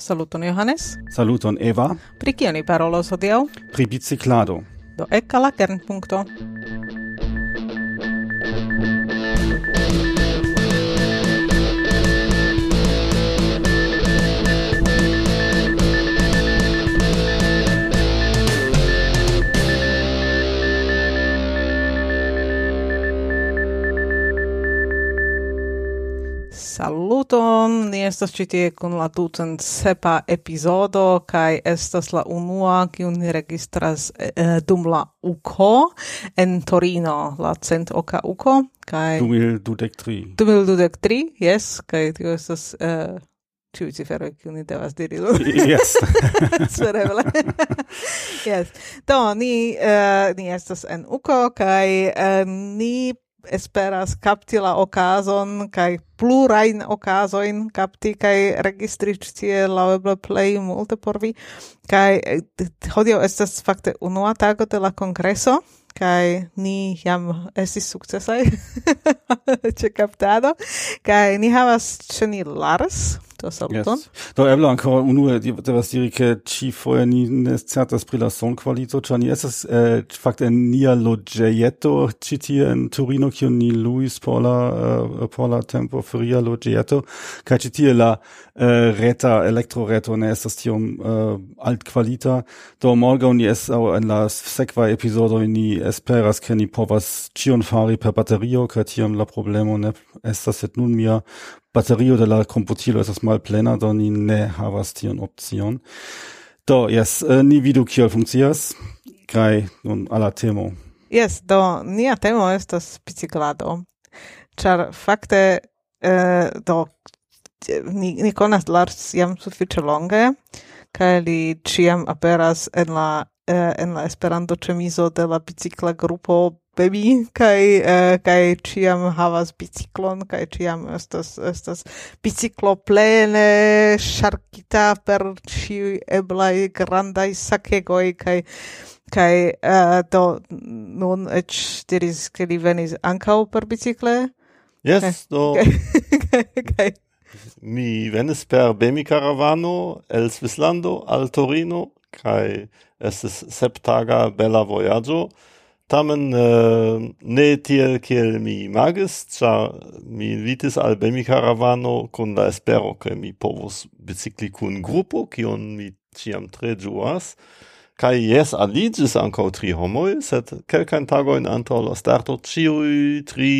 Saluton Johannes. Saluton Eva. Pri kio ni parolos hodiaŭ? Pri biciklado. Do ekka la kernpunkto. saluton, ni estas ĉi tie kun la tutan sepa epizodo kaj estas la unua kiun ni registras eh, dum la UKO en Torino, la cent oka UKO kaj 2023. 2023, yes, kaj tio estas eh, Ciu cifero che ni devas diri lu. Yes. Spereble. yes. Do, ni, uh, ni estas en uko, kai uh, ni esperas capti la okazon kai plurain okazoin kapti kai registri ĉi tie play plej multe por vi. Kai eh, hodio estas fakte unua tago de la kongreso kai ni jam estis sukcesaj ĉe kaptado. Kai ni havas ĉe Lars da saluton. Yes. Do eble ancora unue devas diri che ci foje ni ne certas pri la son qualito, ĉar ni estas eh, äh, fakte en nia loĝejeto ĉi tie en Turino, kiun ni luis por la uh, äh, por la tempo feria loĝejeto kaj ĉi tie la uh, reta elektroreto ne estas tiom um, uh, altkvalita. Do morgaŭ ni aŭ en la sekva epizodo ni esperas ke ni povas ĉion fari per baterio kaj tiam um la problemo ne estas sed nun mia batterio de la computilo estas malplena do ni ne havas tion opcion. Do jes uh, äh, ni vidu kiel funkcias. Kaj nun alla temo. Jes do nia temo estas biciklado. Ĉar fakte uh, do ni, ni konas Lars jam sufiĉe longe kaj li ĉiam aperas en la uh, en la Esperanto ĉemizo de la bicikla grupo de mi kai uh, kai ciam havas biciklon kai ciam estas estas biciklo plene sharkita per ci eblai grandai sakegoi kai kai uh, do nun ec diris ke li venis ankaŭ per bicikle? Yes, do. Kai, Mi venis per Bemi Caravano el Svislando al Torino, kai es septaga bella voyaggio, tamen uh, ne tiel kiel mi magis, ĉar mi invitis al Bemi Caravano kun la espero, ke mi povos bicikli kun grupo, kion mi ciam tre juas, kai jes, aligis anco tri homoi, sed kelkain tagoin antaŭ la starto ciui tri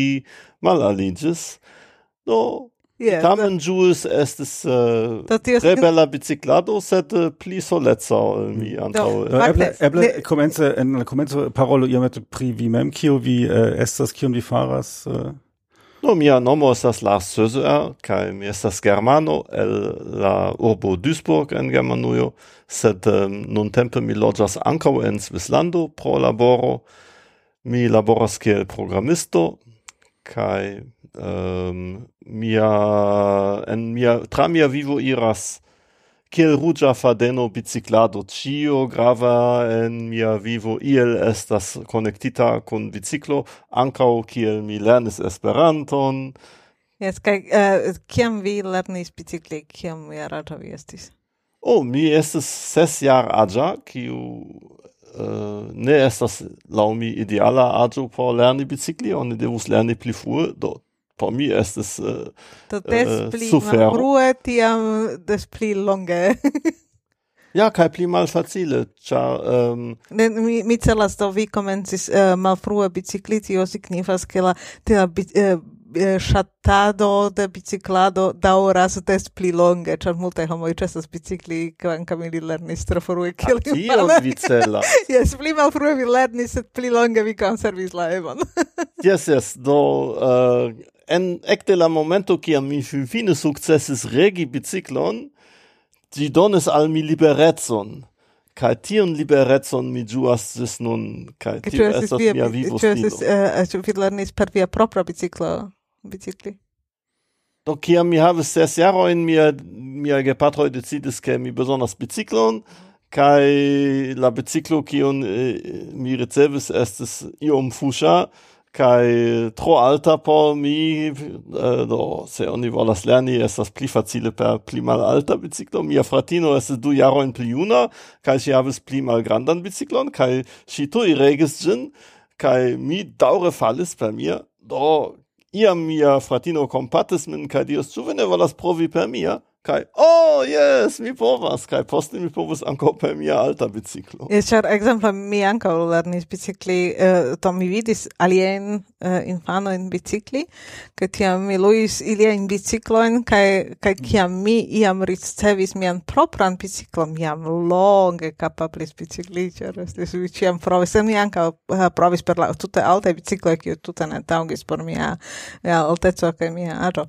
malaliĝis. Do, Yeah, Tamen that, ĝuis estis uh, tre bella biciclado, sed uh, pli soleca ol äh, mi antaŭ. Eble, eble komence en la comence parolo iomete pri vi mem, kio vi uh, estas, kion vi faras? Uh? No, mia nomo estas Lars Söser, kai mi estas germano el la urbo Duisburg en Germanujo, sed um, nuntempe mi loĝas ankaŭ en Svislando pro laboro. Mi laboras kiel programisto kaj um, mia en mia tra mia vivo iras kiel ruĝa fadeno biciklado. Ĉio grava en mia vivo iel estas konektita kun biciklo ankaŭ kiel mi lernis Esperanton. Jes kaj uh, kiam vi lernis bicikli kiam jarata vi estis? O oh, mi estis ses jar aĝa kiu Uh, ne estas laŭ mi ideala aĝo por lerni bicikli, oni devus lerni pli frue, do por mi estes uh, Do eh, des pli uh, frue, tiam des pli longe. ja, kai pli mal facile, ĉar... Um, ne, mi, mi celas, do vi komencis uh, malfrue bicikli, o signifas, ke la tia uh, shatado de biciclado dauras des pli longe, char multe multaj homoj ĉesas bicikli, kvankam ili lernis tro frue kiel li Tio vi celas. yes, pli mal frue vi lernis, sed pli longe vi conservis la evon. yes, yes, do... Uh, en ekte la momento kiam mi fine sukcesis regi biciklon, ĝi donis al mi liberecon. Kaj tion liberecon mi ĝuas ĝis nun, kaj tio estas mia vivo stilo. Eh, eh, ĉu vi lernis per via propra biciklo, bicikli? Do kiam mi havis ses jarojn, mia, mia gepatroj decidis, ke mi bezonas biciklon, kaj la biciklo kiun eh, mi ricevis estis iom fuŝa, kai tro alta por mi uh, do se oni volas lerni estas pli facile per pli mal alta biciklo mia fratino es du jaro in pli juna kai si havis pli malgrandan biciklon kai ŝi tuj regis gin kai mi daure falles per mir do iam mia fratino compatis min kai dios zu wenn er volas provi per mir kai oh yes mi povas. Kai poste mi povas anko per mia alta biciklo. Eh, yes, char ekzemple mi anko lernis bicikli eh, uh, to mi vidis alien uh, eh, infanojn bicikli ke tiam mi luis ilia in biciklojn kai kai kiam mi iam ricevis mian propran biciklon jam longe kapablis bicikli char estis mi ciam provis mi anko uh, provis per la tutte alte biciklo kiu tutte ne taŭgis por mia alteco kaj mia aĝo.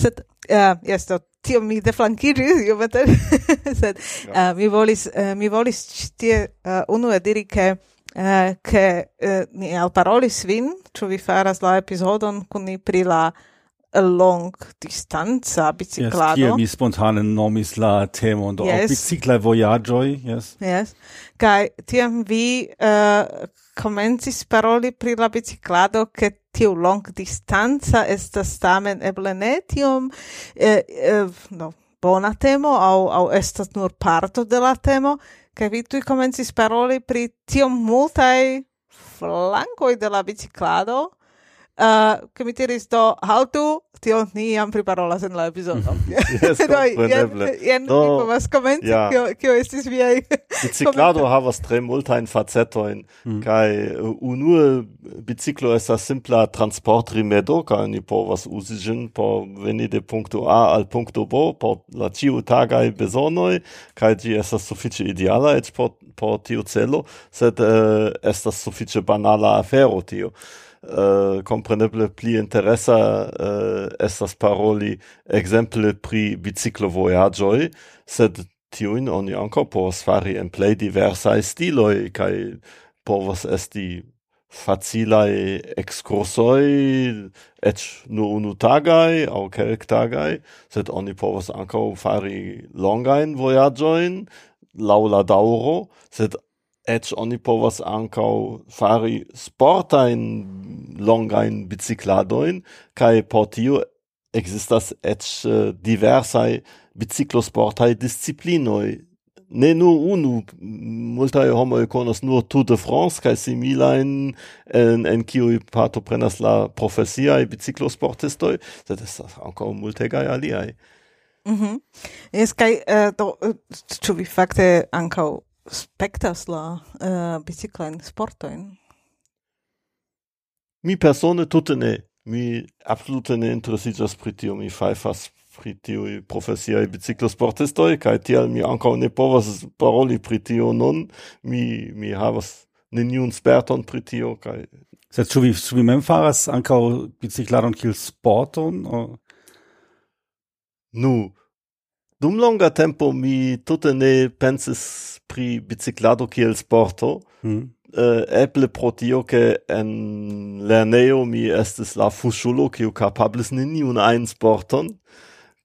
Sed Ah, uh, yes, do, tio mi deflankiris, io beter, sed uh, mi volis, uh, mi volis tie uh, unue diri che Uh, che uh, ni alparolis vin, ĉu vi faras la epizodon kun ni pri la long distanza biciclado. Yes, kia mi spontane nomis la temo, do yes. bicicla voyagioi, yes. Yes, kai tiam vi uh, comencis paroli pri la biciclado, che tiu long distanza estas tamen eble ne tiom eh, eh, no, bona temo au, au estas nur parto de la temo. Kaj vi tuj komencis paroli pri tiom multaj flankoj de la biciklado uh, committeristo haltu, tio ni jam priparolas en la epizodo. yes, do, compreneble. Jen, do, mi povas komenti, ja. kio, kio estis viaj Biciclado havas tre multajn facetoin, mm. kai unue biciclo estas simpla transportrimedo, kai ni povas uzi ĝin por veni de punkto A al punkto B por la ĉiutagaj bezonoj, kai ĝi estas sufiĉe ideala eĉ por, por tiu celo, sed uh, estas sufiĉe banala afero tio uh, compreneble pli interesa uh, estas paroli exemple pri biciclo voyagioi, sed tiuin oni anco povas fari en plei diversae stiloi, cae povas esti facilae excursoi, et nur unu tagai, au kelk tagai, sed oni povas anco fari longain voyagioin, laula dauro, sed et oni povas ancau fari sportain longain bicicladoin, cae por tio existas et uh, eh, diversai biciclosportai disciplinoi. Ne nu unu, multae homo conos nur Tour de France, kai similain en, en cioi parto prenas la profesiae biciclosportistoi, sed estas ancau multegai aliai. Mhm. Mm -hmm. Yes, kai uh, eh, do, eh, ĉu vi fakte ankau spektas la eh, uh, biciklajn sportoin? Mi persone tutte ne. Mi absolute ne interesigas pri tio. Mi faifas pri tiuj profesiaj biciclosportistoi, kaj tial mi ankaŭ ne povas paroli pri tio nun. Mi, mi havas neniun sperton pri tio kaj Sed ĉu vi ĉu vi mem faras ankaŭ bicicladon kiel sporton? O? Nu, Dum longa tempo mi tutte ne pensis pri biciclado kiel sporto. Mm. Uh, eble pro tio che en lerneo mi estis la fusciulo kiu capablis neniun ein sporton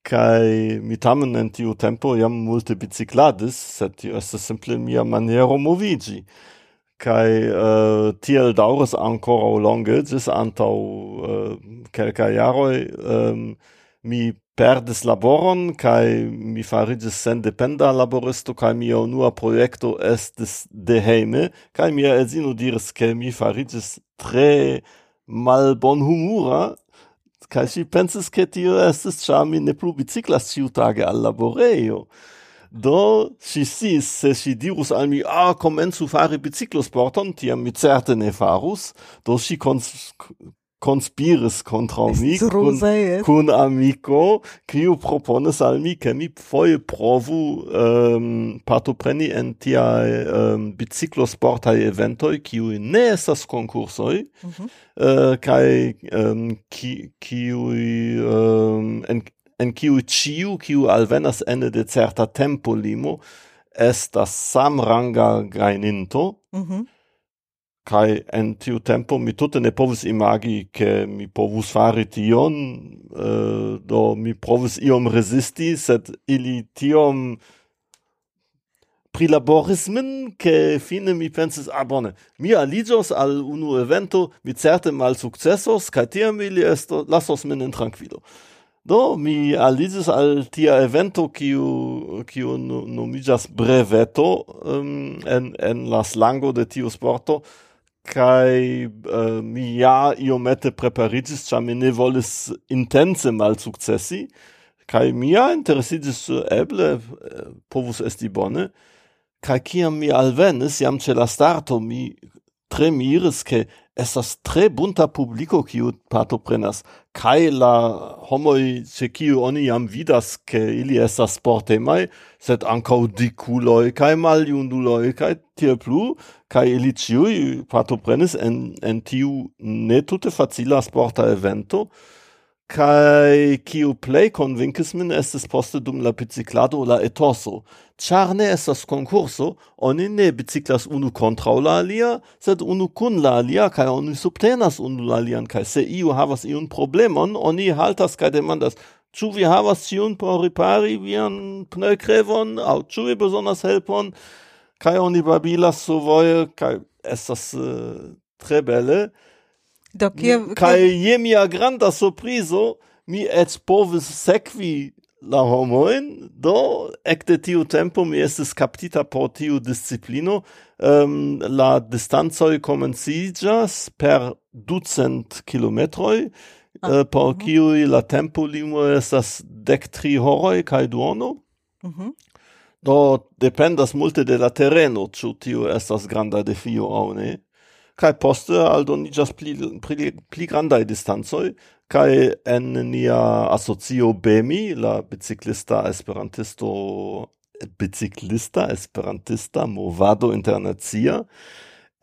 kai mi tamen en tiu tempo jam multe bicicladis sed tio estes simple mia maniero movigi kai uh, eh, tiel daures ancora longe gis antau uh, eh, kelka jaroi um, mi perdis laboron kai mi farigis sen dependa laboristo kai mi unua projekto estis de heime kai mi edzino diris ke mi farigis tre mal bon humura kai si pensis ke tio estis ĉar mi ne plu biciklas ĉiutage al laborejo. Do si si, se si dirus al mi ah komencu fari biciklosporton tiam mi certe ne farus do ŝi conspiris contra mi kun, kun amico, kiu proponis al mi, che mi foie provu um, partopreni en tia um, ehm, biciclosportai eventoi, kiui ne estas concursoi, mm -hmm. uh, eh, kai um, ehm, ki, um, en, en kiu ciu, kiu alvenas ene de certa tempo limo, estas samranga gaininto, mm -hmm kai en tiu tempo mi tutte ne povus imagi ke mi povus fari tion uh, do mi provis iom resisti sed ili tiom prilaboris min ke fine mi pensis ah bone mi aligios al unu evento mi certe mal successos kai tiam ili esto lasos min in tranquilo do mi aligios al tia evento kiu kiu nomijas breveto um, en en las lango de tiu sporto kai uh, mi ja iomete preparigis, cha mi ne volis intense mal successi, kai mi ja interesigis äh, eble, äh, povus esti bone, kai kiam mi alvenis, jam ce la starto mi tre miris ke estas tre bunta publico kiu partoprenas. Kaj la homoj ce kiu oni jam vidas ke ili estas sportemaj sed ankaŭ dikuloj kaj maljunuloj kaj tiel plu kaj ili ĉiuj partoprenis en en tiu ne tute facila sporta evento. Kaj kiu plej konvinkis min estis poste dum la biciklado la etoso char ne estas concurso, oni ne biciclas unu contra la alia, sed unu kun la alia kaj oni subtenas unu la alian kaj se iu havas iun problemon, oni haltas kaj demandas ĉu vi havas ĉiun por ripari vian pneŭkrevon aŭ ĉu vi bezonas helpon kaj oni babilas survoje kaj estas uh, tre bele. Do, kie, kaj je mia granda surprizo, mi eĉ povis sekvi la homoin, do ecte tiu tempo mi estis captita por tiu disciplino, um, la distanzoi comencigas per ducent kilometroi, ah. uh, por uh -huh. la tempo limo estas dec tri horoi cae duono, uh -huh. do dependas multe de la terreno, ciu tiu estas granda defio au ne, cae poste aldonigas pli, pli, pli grandai distanzoi, kai en nia asocio BEMI, la biciclista esperantisto biciclista esperantista movado internacia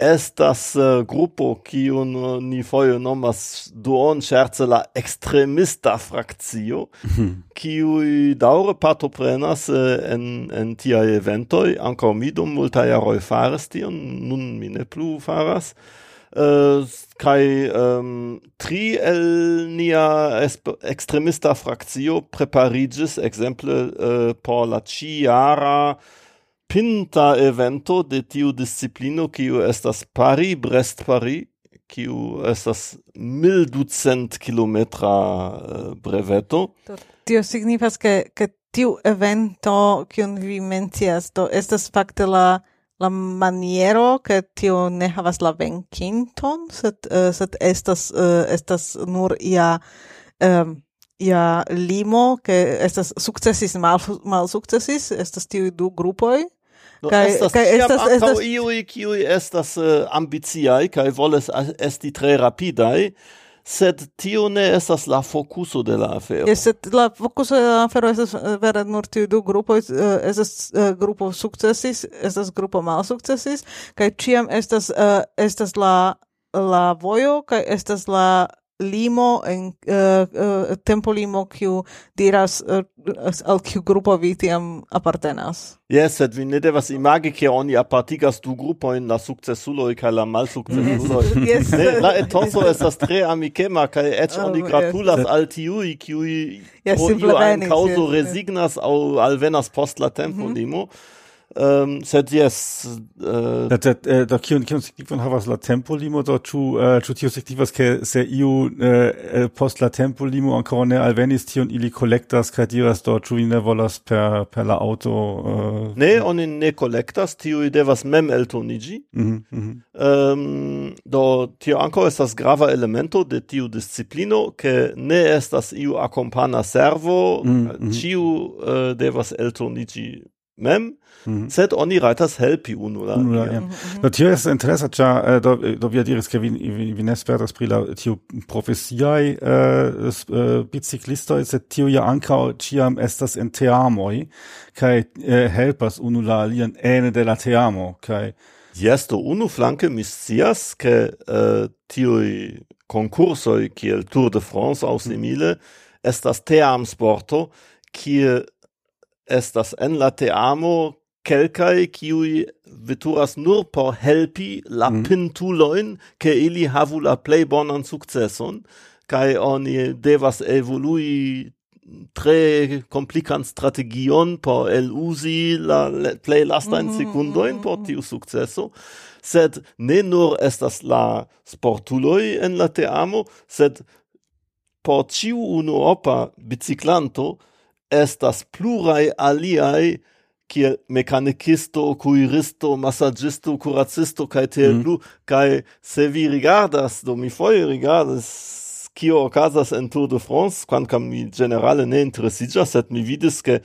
estas uh, grupo kiun uh, ni foje nomas duon scherze la extremista frakcio kiu daure partoprenas uh, en en tia eventoj. Ankaŭ mi dum multaj jaroj faras tion nun mi ne plu faras. Äh, kai ähm, tri el nia extremista frakcio preparigis exemple äh, por la ciara pinta evento de tiu disciplino kiu estas pari Brest pari kiu estas 1200 kilometra äh, breveto. Tio signifas ke ke tiu evento kiun vi mencias do estas fakte la la maniero che tio ne havas la venkinton sed uh, sed estas uh, estas nur ia um, ia limo che estas sukcesis mal mal sukcesis estas tiu du grupoj. No, kai, estas kai estas estas iui kiui estas eh, uh, ambiciai kai volas esti tre rapidai sed tio ne estas la fokuso de la afero. Yes, sed la fokuso de la afero estas eh, vere nur tiu du grupoj, uh, estas uh, grupo sukcesis, estas grupo malsukcesis, kaj ĉiam estas uh, estas la la vojo kaj estas la limo en uh, uh, tempo limo kiu diras uh, al kiu grupo vi tiam apartenas. Yes, sed vi ne devas imagi ke oni apartigas du grupojn la successulo kaj la malsukcesuloj. yes. ne, la etoso estas tre amikema kaj eĉ oh, oni gratulas yes. al tiuj kiuj yes, pro iu ein kaŭzo yes, resignas yes. aŭ alvenas post la tempo mm -hmm. limo. Um, sed yes. Uh, da, da, eh, da kion, kion signifon havas la tempo limo, do ĉu uh, ĉu tio signifas ke se iu uh, post la tempo limo ankoraŭ ne alvenis tion ili kolektas kaj diras do ĉu ne volas per per la auto uh, Ne, oni ne kolektas, tio devas mem eltoniĝi. Mm -hmm. um, do tio ankaŭ estas grava elemento de tiu disciplino ke ne estas iu akompana servo, mm -hmm. ĉiu uh, devas eltoniĝi mem Mm -hmm. sed oni rajtas helpi unu la alian. Ja. Mm -hmm. Tio estas interesa, ĉar eh, do, eh, do vi diris, ke vi, vi, vi ne spertas pri la tiu profesiaj uh, biciklistoj, sed tio ja ankaŭ ĉiam estas en teamoj kaj uh, helpas unu la alian ene de la teamo kaj Yes, do unu flanke mi scias, ke uh, tiui concursoi, kiel Tour de France aŭ mhm. simile estas teamsporto, kie estas en la teamo kelkai kiui veturas nur por helpi la mm. pintuloin ke ili havu la plej bonan sukceson, kai oni devas evolui tre komplikan strategion por el usi la plej lastajn mm -hmm. sekundojn por mhm, tiu mhm. sukceso, sed ne nur estas la sportuloj en la teamo, sed por ĉiu unuopa biciklanto estas pluraj aliaj kiel mekanikisto, kuiristo, massagisto, kuracisto, kai tiel mm. plu, mhm. se vi rigardas, do mi foie rigardas, kio okazas en Tour de France, quancam mi generale ne interesigas, set mi vidis, ke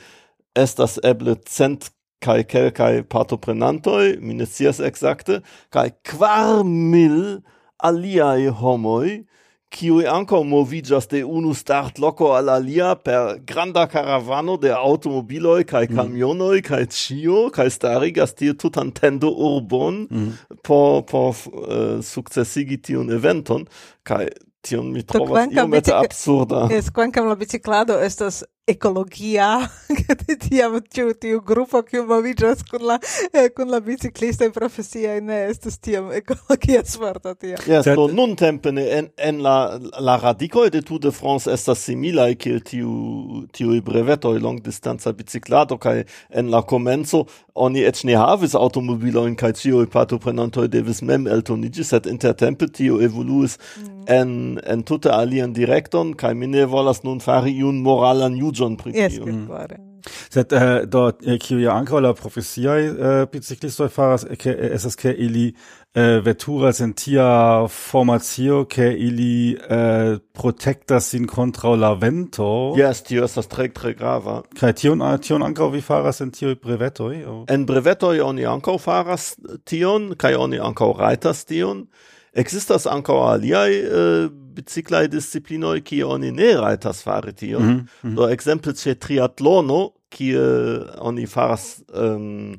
estas eble cent kai kelkai partoprenantoi, mi ne sias exacte, kai quar mil aliai homoi kiui anco movigas de unu start loco al alia per granda caravano de automobiloi kai camionoi mm. cae cio, kai starigas tie tutan tendo urbon mm. po, po uh, eh, successigi tiun eventon, kai tion mi trovas iomete absurda. Es, quancam la biciclado estas ecologia che tiam tiu tiu gruppo che movigas con la eh, con la biciclista in professia in eh, estus tiam ecologia smarta tia ja yes, so, nun tempe en en la la radico de Tour de France estas simila kiel tiu tiu breveto long distanza biciclado kai en la comenzo oni et ne havis automobilojn kaj ĉiuj partoprenantoj devis mem eltonigi set inter intertempe tio evoluis mm. en en tutte alien direkton kai mine volas nun fari iun moralan juĝon pri tio. Jes, klare. Mm-hmm. Sed uh, do eh, kiu ja ankaŭ la profesiaj uh, biciklistoj faras ke estas ke ili uh, veturas en tia formacio ke ili uh, protektas sin kontraŭ la vento. Yes, tio estas tre tre grava. Kaj tion tion ankaŭ vi faras en tiuj brevetoj? En brevetoj oni ankaŭ faras tion kaj oni ankaŭ rajtas tion. Existas ankaŭ aliaj uh, biciclai disciplinoi kie oni ne rajtas fare tion. Mm -hmm. Do exemple ce triatlono, kie oni faras um,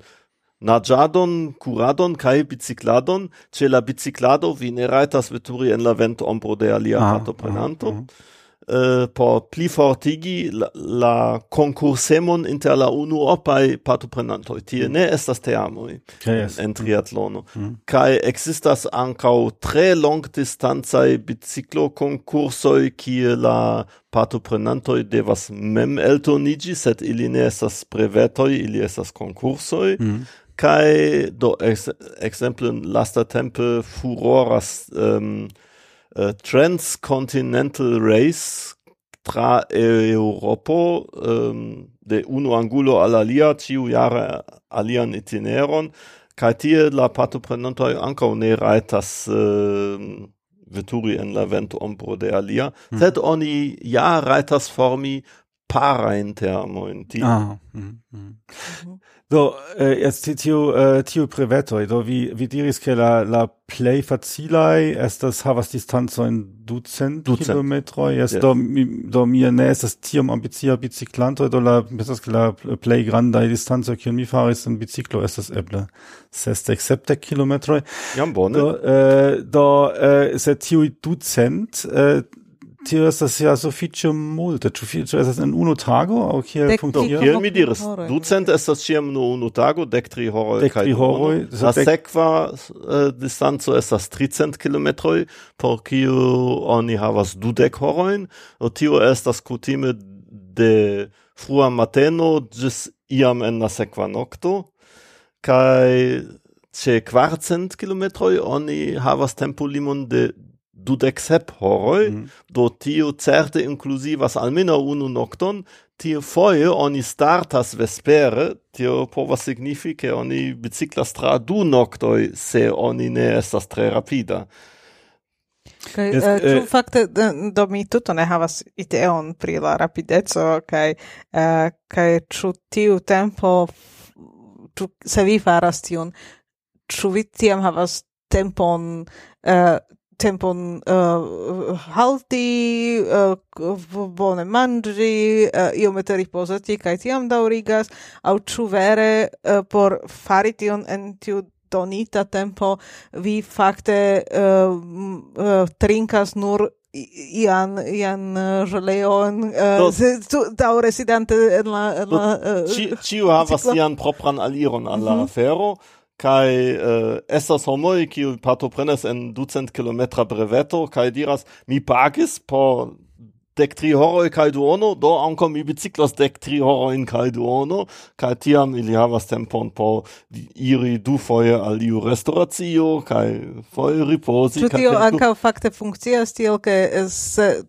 nadjadon, kuradon kai bicicladon, ce la biciclado vi ne rajtas veturi en la ventombro de alia partoprenanto. Ah, ah uh, por plifortigi la, la concursemon inter la unu opai partoprenantoj. Tie ne estas teamoj okay, yes. en, en triatlono. Mhm. Mhm. Mm. kai existas ankaŭ tre longdistancaj biciklokonkursoj, kie la partoprenantoj devas mem eltonigi set ili ne estas preveto ili estas konkursoj. Mm kai do ex, exemple lasta tempe furoras um, uh, transcontinental race tra Europo um, de uno angulo al alia ciu jare alian itineron kai tie la partoprenantoj ankaŭ ne rajtas uh, veturi en la vento ombro de alia mm. sed oni ja rajtas formi para interno in ti. Ah. Mm, mm. Do eh, est tiu äh, tiu priveto do vi vi diris ke la la play facilai estas havas distanzo in ducent, ducent. kilometro yes, yes. do mi, do mi ne estas tiom ambizia biciclanto do la estas la play grandai distanzo, kion mi faris in biciclo estas eble sesdek sepdek kilometro jam bone do äh, do äh, se tiu ducent äh, tio estas ja sufiĉe multe. Ĉu fi, ĉu estas en unu tago aŭ kiel funkcias? Kiel mi diris, ducent estas ĉiam nur unu tago, dek tri horoj dek tri horoj. La sekva uh, äh, distanco estas tricent kilometroj, por kiu oni havas dudek horojn. Tio estas kutime de frua mateno ĝis iam en la sekva nokto. Kaj ĉe kvarcent kilometroj oni havas tempolimon de dudek sep horoi, mm. do tio certe inclusivas almeno unu nocton, tio foie oni startas vespere, tio povas signifi, che oni biciclas tra du noctoi, se oni ne estas tre rapida. Kai yes, uh, eh, eh fakte do mi tute ne havas ideon pri la rapideco kai uh, eh, kai ĉu tiu tempo ĉu se vi faras tion ĉu vi tiam havas tempon uh, tempon uh, halti, uh, bone mangi, uh, iomete ripozati kaj tiam daurigas, au ĉu vere uh, por fari tion en tiu donita tempo vi fakte uh, uh, trinkas nur ian ian uh, ĵeleon uh, da residente en la, en la ci uh, ci, havas sian propran aliron al la mm -hmm. afero kai eh, estas ki kiu partoprenas en ducent kilometra breveto kai diras mi pagis por dec tri horoi cae duono, do ancom mi biciclos dec tri horoin cae duono, cae tiam ili havas tempon po iri du foie al iu restauratio, cae foie riposi. Ĉu tio ankaŭ facte funkcias tiel, ke es,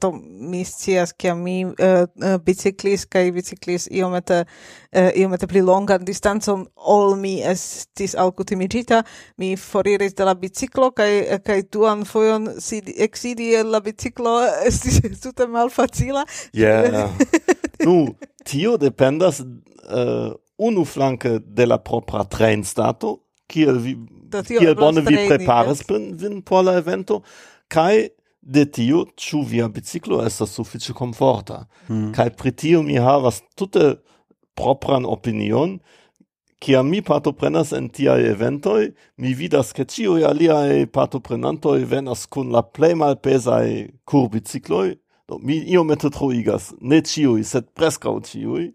to mi scias, kiam mi eh, eh, uh, biciclis, cae biciclis iomete, uh, iomete pli longan distanzon, ol mi estis alcutimigita, mi foriris de la biciclo, cae, cae duan foion sidi, exidi la biciclo, estis tute malfacile facila. Yeah. nu, tio dependas uh, unu flanke de la propra train stato, kiel vi kiel bone vi preparas vin por la evento, kai de tio ĉu via biciklo estas sufiĉe komforta. Hmm. Kaj pri tio mi havas tute propran opinion, Kiam mi partoprenas en tiaj eventoj, mi vidas, ke ĉiuj aliaj partoprenantoj venas kun la plej malpezaj kurbicikloj, Do, mi iomete troigas, ne ciui, set prescau ciui,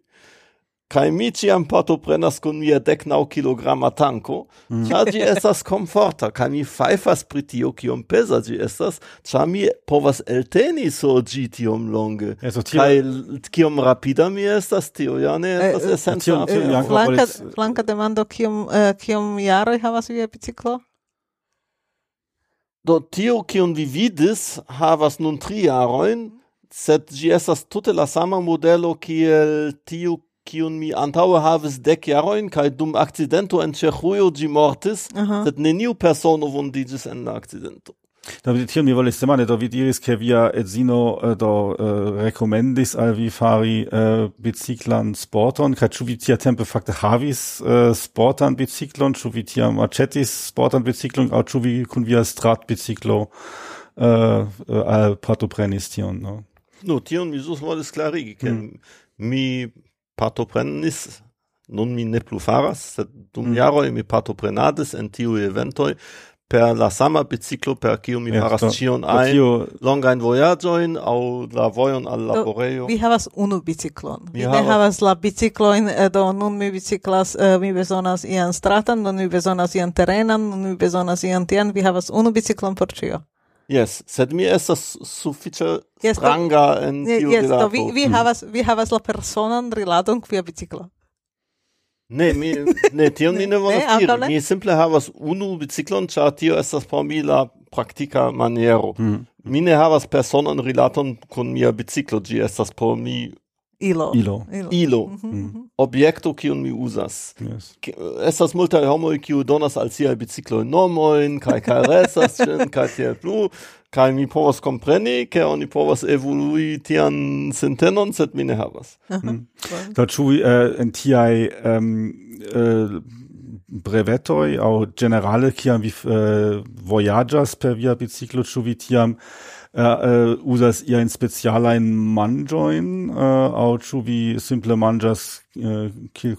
kai mi ciam partoprenas kun mia decnau kilograma tanko, mm. cia gi estas comforta, kai mi faifas pritio kiom pesa gi estas, cia mi povas elteni so gi tiom longe, also, tio... kai kiom rapida mi estas, tio ja ne eh, estas eh, essenza. Eh, eh, Blanca, demando kiom, uh, kiom jaroj havas via biciclo? Do tio kion vi vidis havas nun tri jarojn, sed gi estas tute la sama modelo kiel tiu kiun mi antaŭe havis dek jarojn kaj dum akcidento en Ĉeĥujo ĝi mortis, uh -huh. sed neniu persono vundiĝis en la akcidento. David, tiel mi volis demande, do vi diris, ke via edzino eh, do uh, rekomendis al vi fari uh, biciklan sporton, kaj ĉu vi tiatempe fakte havis uh, sportan biciklon, ĉu vi tiam aĉetis sportan biciklon, aŭ ĉu vi kun via stratbiciklo uh, uh, partoprenis tion? No? Nu, tion mi sus volis klarigi, ke mm. mi partoprenis nun mi ne plu faras, sed dum mm. jaroj mi partoprenadis en tiu eventoj per la sama biciclo per kiu mi faras ja, ĉion ein tio... longajn vojaĝojn aŭ la vojon al laborejo. Vi havas unu biciklon. Mi, mi havas... ne havas la biciklojn, eh, do nun mi biciklas, uh, mi bezonas ian stratan, nun mi bezonas ian terenan, nun mi bezonas ian tian, vi havas unu biciklon por ĉio. Yes, sed mi estas sufiĉe yes, stranga do, en tiu yes, rilato. Do, vi, vi, mm. havas, vi havas la personan rilaton kvia biciklo. Ne, mi, ne, tion mi ne volas diri. Mi simple havas unu biciklon, ĉar tio estas por mi la praktika maniero. Mm. Mi ne havas personan rilaton kun mia biciklo, ĝi estas por mi Ilo. Ilo. Ilo. Mhm. Mm -hmm. Objekto kiun mi uzas. Yes. Estas multaj homoj kiu donas al siaj bicikloj nomojn kaj karesas ĝin kaj tiel plu kaj mi povas kompreni ke oni povas evolui tian sintenon sed mi ne havas. Mm. Do ĉu uh, en tiaj um, uh, brevetoj aŭ ĝenerale kiam vi uh, vojaĝas per via biciklo ĉu vi tiam uh, usas ia in speciala in manjoin uh, au chu vi simple manjas uh, kiel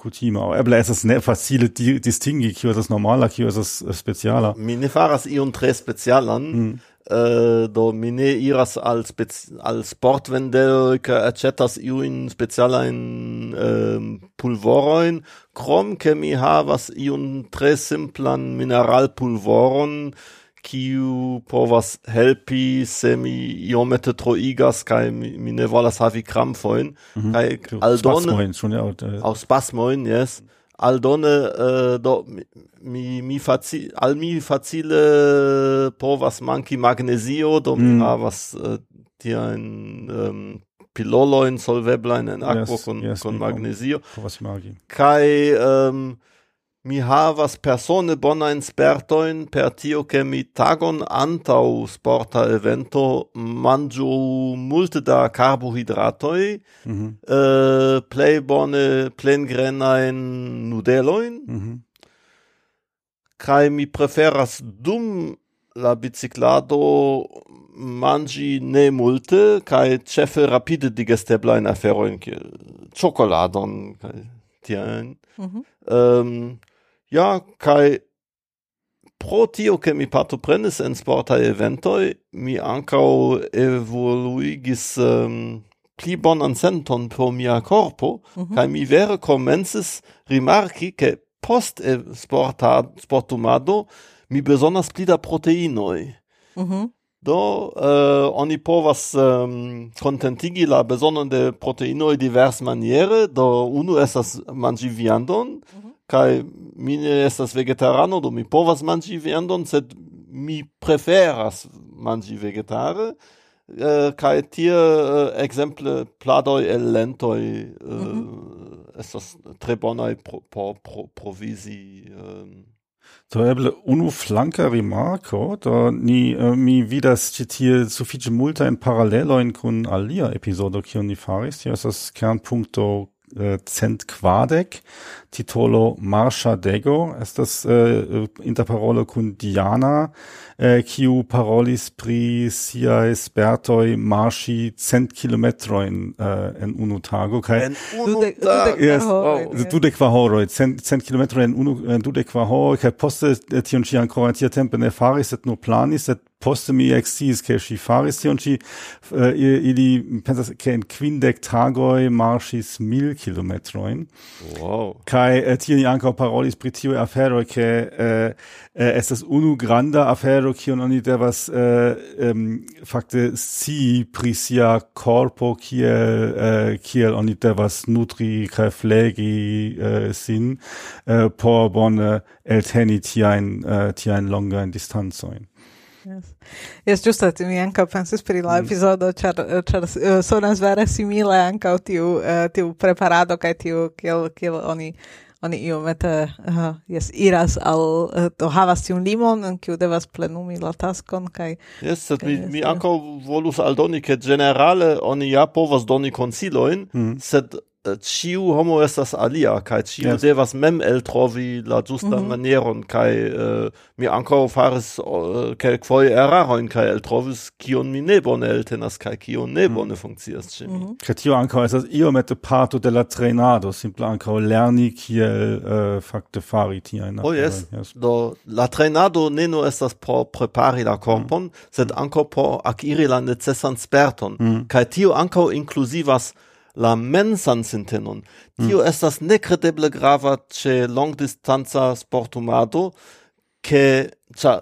eble es ne facile di distingi kio es normala kio es speciala mi ne faras ion tre specialan mm. Uh, do mi ne iras al, al sportvendel ke aĉetas iujn specialajn uh, pulvoroin. Krom ke mi havas iun tre simplan mineralpulvoron kiu povas helpi se mi iomete troigas kaj mi, mi ne volas havi krampfojn mm -hmm. kaj aldone spasmojn ĉu ne aŭ spasmojn jes aldone uh, do mi mi faci, al mi facile povas manki magnezio do mi mm. havas uh, tiajn um, pilolojn solveblajn en akvo yes, kun yes, kun magnezio povas kaj um, Mi havas persone bona spertojn per tio ke mi tagon antau sporta evento manju multe da carbohydratoi mm -hmm. uh, eh, play bone plengrenajn nudeloin Mm -hmm. kai mi preferas dum la biciclado mangi ne multe kai chefe rapide digestebla in aferoin chocoladon kai tien. Mm ähm, ehm, Ja, kai pro tio ke mi partoprenis en sporta eventoi, mi ancau evoluigis um, pli bonan senton pro mia corpo, mm -hmm. kai mi vere commences rimarki ke post e sporta, sportumado mi besonas pli da proteinoi. Mm -hmm. Do uh, oni povas um, contentigi la besonon de proteinoi divers maniere, do unu estas mangi viandon, mm -hmm kai mi ne estas vegetarano do mi povas manĝi viandon sed mi preferas manĝi vegetare eh, uh, kai tie uh, ekzemple pladoj el lentoj uh, mm -hmm. estas tre bonaj por pro, pro, um, ehm. Do eble unu flanka rimarko, do ni uh, mi vidas ĉi tie sufiĉe multajn paralelojn kun alia epizodo kiun ni faris. Tio estas kernpunkto uh, cent kvardek, titolo Marsha Dego. Estas uh, äh, interparolo kun Diana eh, kiu parolis pri sia spertoj marshi cent kilometrojn uh, äh, en unu tago kaj dudek qua horoj cent cent kilometroj en unu en dudek horoj kai poste eh, tion ŝi ankoraŭ tiatempe ne faris et nur planis et poste mi exis ke ŝi faris tion ŝi uh, eh, ili pensas ke en quindec tagoi marshis mil kilometrojn wow kai eh, tie ni parolis pri tio afero ke eh, eh, estas unu granda afero kiun oni devas eh, em, fakte si pri sia corpo kiel eh, kiel oni devas nutri kaj flegi eh, sin eh, por bone elteni tiajn eh, tiajn longajn distancojn. Yes. Jes ĝuste mi ankaŭ pensis pri la mm. epizodo, ĉar, ĉar uh, eh, sonas vere simile ankaŭ tiu, uh, tiu preparado kaj tiu kiel, kiel oni oni iomete uh, eh, jes iras al uh, havas tiun limon en kiu devas plenumi la taskon kaj Jes, sed mi, mi ankaŭ volus aldoni ke ĝenerale oni ja povas doni konsilojn, mm. sed Äh, ciu homo estas alia kai ciu yes. devas mem eltrovi la giusta mm -hmm. manieron kai uh, mi anko faris äh, uh, kelk foie eraroin, kai el trovis kion mi ne bone eltenas kai kion ne mhm. bone mm. funkcias ĉe mi mm -hmm. Kai tio anko estas iomete parto de la trenado, simple anko lerni kiel uh, fakte fari tiajn oh, yes. yes. do la trenado ne no estas po prepari la korpon mm. sed anko po akiri la necessan sperton mhm. kaj tio anko inclusivas la mensan sintenon. Tio mm. estas necredeble grava ce longdistanza sportumado, che cia,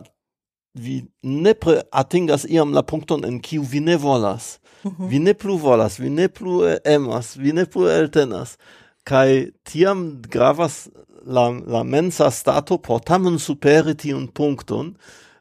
vi nepre atingas iam la punkton en kiu vi ne volas. Mm -hmm. Vi ne plu volas, vi ne plu eh, emas, vi ne plu eltenas. Kai tiam gravas la, la mensa stato por tamen superi tiun punkton,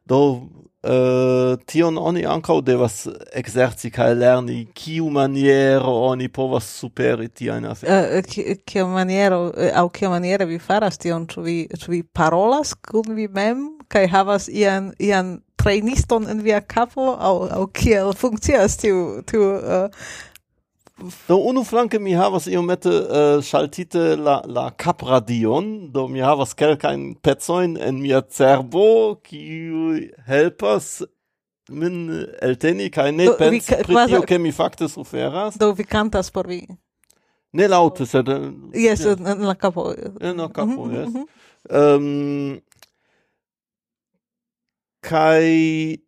do Uh, tion oni ancau devas exerci cae lerni kiu maniero oni povas superi tiajn aferojn. Eh, eh, uh, kiu maniero au kiu maniere vi faras tion, ĉu vi ĉu vi parolas kun vi mem cae havas ian ian trainiston en via capo, au, au kiel funkcias tiu tiu uh, Do unu flanke mi havas iomete eh, uh, schaltite la la capradion, do mi havas kelkajn pecojn en mia cerbo kiuj helpas min elteni kaj ne do, pensi vi, pri tio, ke mi fakte suferas. Do vi kantas por vi? Ne laute, sed... Eh, yes, yes. en la capo. En la capo, mm -hmm, yes. Mm -hmm. um, kai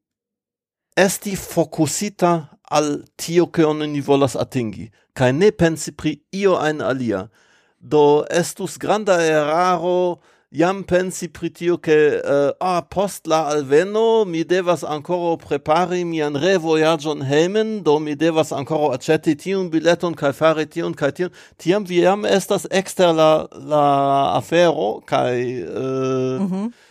esti focusita al tio che oni volas atingi, kai ne pensi pri io ein alia. Do estus granda eraro jam pensi pri tio che uh, eh, ah, post la alveno mi devas ancora prepari mian revojagion heimen, do mi devas ancora aceti tiun bileton cae fare tiun cae tiun. Tiam vi jam estas exter la, la afero kai Uh, eh, mm -hmm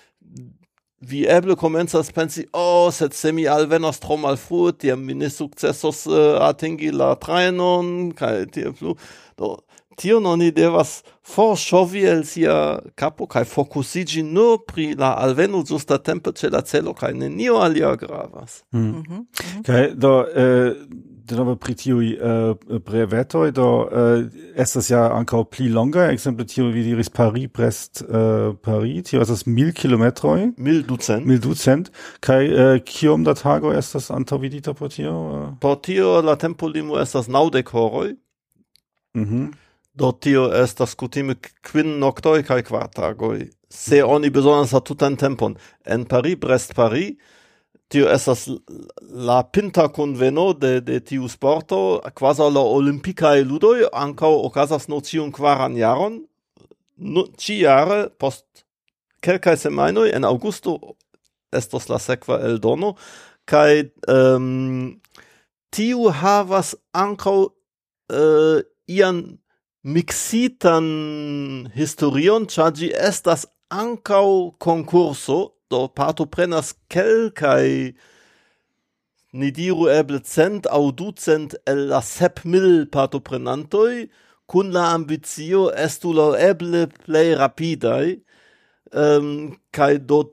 vi eble komencas pensi, oh, sed se mi alvenos tro malfrue, tiam mi ne sukcesos uh, atingi la trajnon, kaj tie plu. Do, tion oni devas forŝovi el sia kapo kaj fokusiĝi nur pri la alveno ĝustatempe ĉe la celo kaj nenio alia gravas. Mm. Mm -hmm. Kaj do... uh, denove pri tiuj eh, uh, brevetoi, do uh, estas ja ankaŭ pli longa, ekzemple tio vi diris Paris Brest uh, Paris tio estas mil kilometroj. Mil ducent. Mil ducent. Kaj uh, kiom da tagoj estas antaŭvidita por tio? Uh? por tio la tempolimo estas naŭdek horoj. Mm -hmm. do tio estas kutime kvin noktoj kaj kvar tagoj. Se oni bezonas la tutan tempon. En Paris Brest Paris tio esas la pinta conveno de, de tiu sporto, quasi la olimpicae ludoi, ancao ocasas nocion quaran jaron, no, ci jare post kelka semainoi, en augusto estos la sequa el dono, kai um, tiu havas ancao uh, ian mixitan historion, cia estas ancao concurso do parto prenas kelkai ni diru eble cent au ducent el la sep mil partoprenantoi, kun la ambizio estu la eble plei rapidai, um, kai do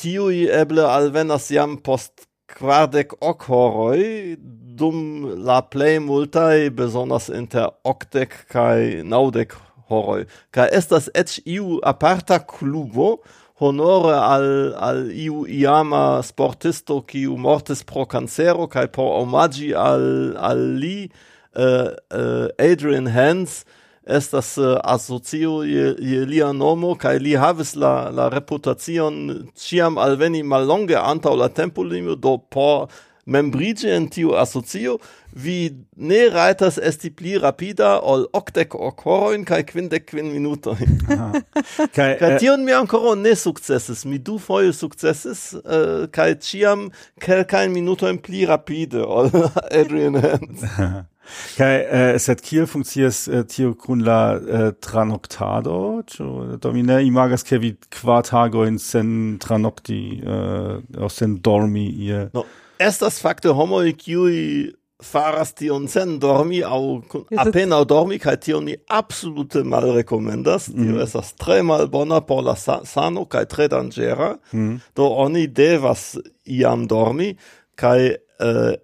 tiui eble alvenas jam post quardec hoc horoi, dum la plei multai besonas inter octec kai naudec horoi. Kai estas ec iu aparta clubo, honore al al iu iama sportisto kiu mortis pro cancero kai por omaggi al al li uh, uh, Adrian Hans estas uh, asocio je, je lia nomo kai li havis la la reputacion al alveni mallonge antaŭ la tempo limo do por membrige en tiu asocio vi ne rajtas esti pli rapida ol octec ocoroin horojn quindec quin minutoin. minutojn. kaj kaj eh, tion mi ancora ne successes, Mi du foie successes, uh, eh, kaj ciam quelcain minutoin pli rapide ol Adrian Hans. Kaj äh, sed kiel funkcias äh, tio kun la äh, tranoctado Ĉu domine imagas ke vi kvar tagojn sen tranokti, aus sen dormi ie? No estas fakte homoj kiuj faras tion sen dormi au kun dormi kaj tion ni absolute malrekomendas. Mm. Tio mhm. estas tre malbona por la sa sano kaj tre danĝera. Mm. Do oni devas iam dormi kaj eh,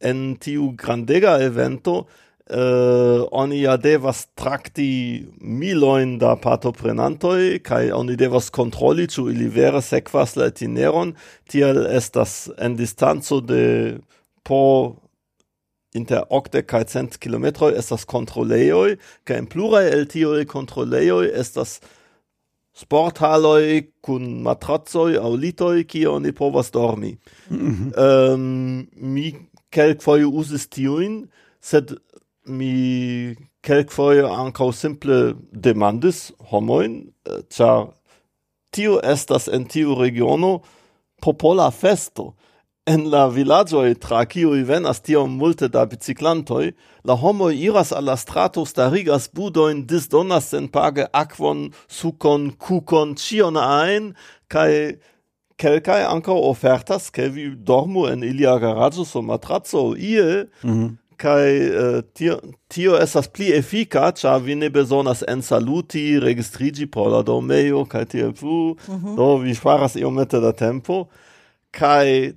en tiu grandega evento eh, oni ja devas trakti milojn da partoprenantoj kaj oni devas kontroli ĉu ili vere sekvas la itineron tiel estas en distanco de po inter octe kai cent kilometroj estas kontrolejoj kaj en pluraj el tiuj kontrolejoj estas sporthaloj kun matracoj aŭ litoj kie oni povas dormi mm -hmm. um, mi kelkfoje uzis tiujn sed mi kelkfoje ankaŭ simple demandis homojn eh, ĉar tio estas en tiu regiono popola festo En la villagioi tra kiui venas tiom multe da biciclantoi, la homo iras alla strato, starigas budoin disdonas senpage aquon, sukon, kukon, cion ein, kai kelkai ankaŭ ofertas, ke vi dormu en ilia garaĝo so matrazzo ie. Mm -hmm. Kai uh, eh, tio, tio esas pli efika, cia vi ne besonas en saluti, registrigi por la domeio, kai tiel plu, mm -hmm. do vi ŝparas iomete da tempo. Kai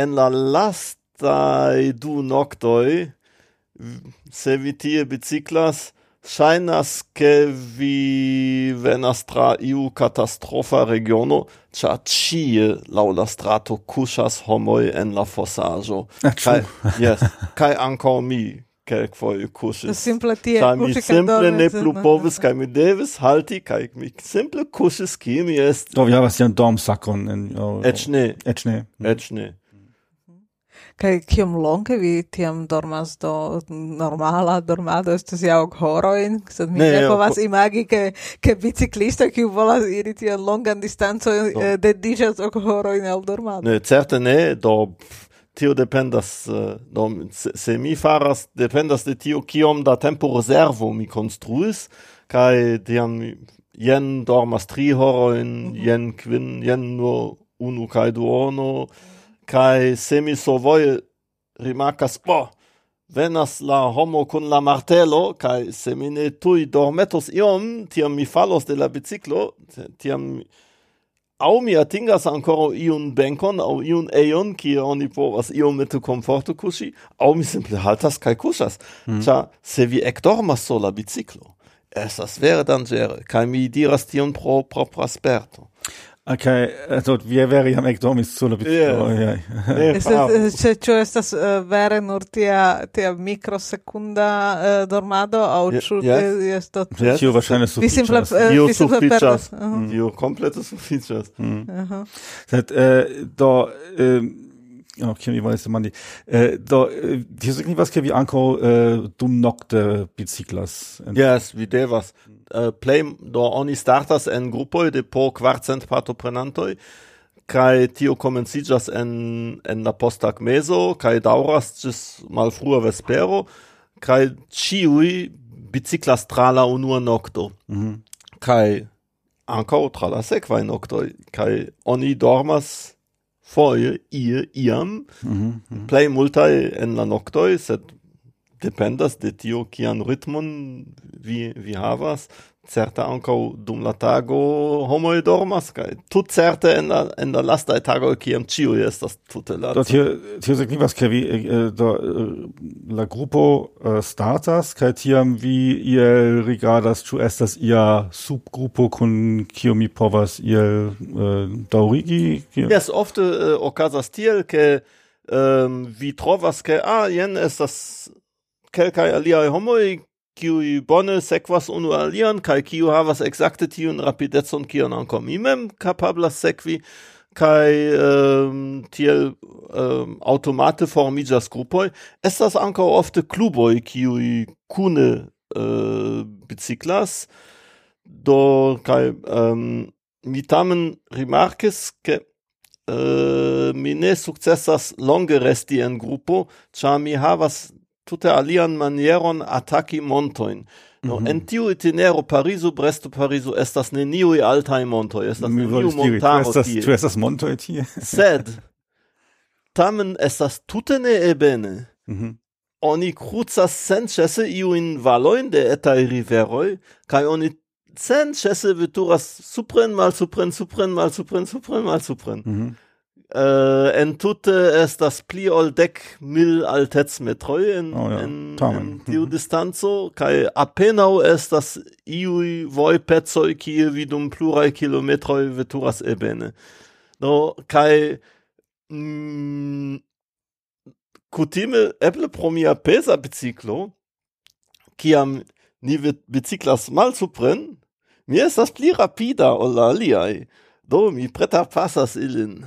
en la lastai du noctoi, se vi tie biciclas, Shainas ke vi venas tra iu catastrofa regiono, cia cie lau la strato cusas homoi en la fossaggio. Ah, kai, yes, kai anco mi, kelk foi kusis. Simple tie, kai mi simple ne plu povis, kai mi devis halti, kai mi simple kusis, ki mi est. Do, vi havas ian dom sakon. Ec ne. Ec ne. Kaj kiom longe vi tiam dormas do normala dormado estas ja ok horoin, sed mi ne, ne povas po... imagi ke ke biciklisto kiu volas iri tiam longan distanco, no. eh, dediĉas ok horoin al dormado. Ne, certe ne, do tio dependas eh, do se, se mi faras dependas de tio kiom da tempo reservo mi konstruis kai tiam jen dormas tri horoin, mm -hmm. jen kvin jen nur unu kai duono mm -hmm. Kai semi so voi rimarcas, po, oh, venas la homo kun la martelo, kai semi ne tui dormetos iom, tiam mi falos de la biciclo, tiam au mi atingas ancora iun benkon au iun eion, ki oni povas iomete komforto kushi au mi simple haltas kai cusas, mm. se vi ecdormas sur la biciclo, estas vere dangere, kai mi diras tion pro propra sperto. Okay, also vi veri ja ekdomis sur la biciclo. Yeah. ist Estas ĉe estas vere nur tia tia mikrosekunda uh, eh, dormado aŭ ĉu yes. esto yes. Tio verŝajne sufiĉas. Vi simple tio sufiĉas. Eh, tio mm. komplete sufiĉas. Mm. Sed do Oh, kiam vi volas demandi. Eh, do, sind tio signifas, wie anko, äh, eh, dumnokte biciklas. Yes, vi devas. Eh, uh, play do oni startas en grupoj de po kvarcent partoprenantoj kai tio comencijas en en la posttagmezo kaj daŭras mal frua vespero kai ĉiuj biciclas tra la unua nocto mm -hmm. ankaŭ tra la sekvaj noktoj kai oni dormas foje ie iam mm -hmm. plej multaj en la noktoj sed dependas de tio kian ritmon vi vi havas. Certe ankaŭ dum la tago homoj dormas kaj tut certe en la en la lastaj tagoj kiam ĉiuj estas tute laca do tio tio signifas ke vi eh, eh, do eh, la grupo startas kaj tiam vi iel rigardas ĉu estas ia subgrupo kun kiu mi povas iel daŭrigi? Jes ofte okazas tiel ke um, vi trovas ke ah jen estas kelkaj aliaj homoj kiuj bone sekvas unu alian kaj kiu havas ekzakte tiun rapidecon kion ankaŭ mi mem kapablas sekvi kaj ähm, tiel ähm, automate formiĝas grupoj. Estas ankaŭ ofte kluboj kiuj kune äh, biciklas do kaj ähm, mi tamen rimarkis ke äh, mi ne sukcesas longe resti en grupo ĉar mi havas tute alian manieron ataki montojn. No, mm -hmm. en tiu itinero Parizo, Bresto, Parizo estas neniuj altaj montoj, estas neniu montaro tie. Ĉu estas montoj tie? Sed tamen estas tute neebene. Mm -hmm. Oni krucas senĉese iujn valojn de etaj riveroj kaj oni senĉese veturas supren malsupren supren malsupren supren malsupren. Mal supren. Mm -hmm. Äh, uh, en tute estas pli ol dek mil altecmetroj en, oh, ja. en, Tamen. en tiu mhm. distanco kaj apenaŭ estas iuj vojpecoj kie vi dum pluraj kilometroj veturas ebene. Do kaj mm, kutime eble pro mia pesa biciklo kiam ni biciklas malsupren mi estas pli rapida ol la aliaj do mi preta pasas ilin.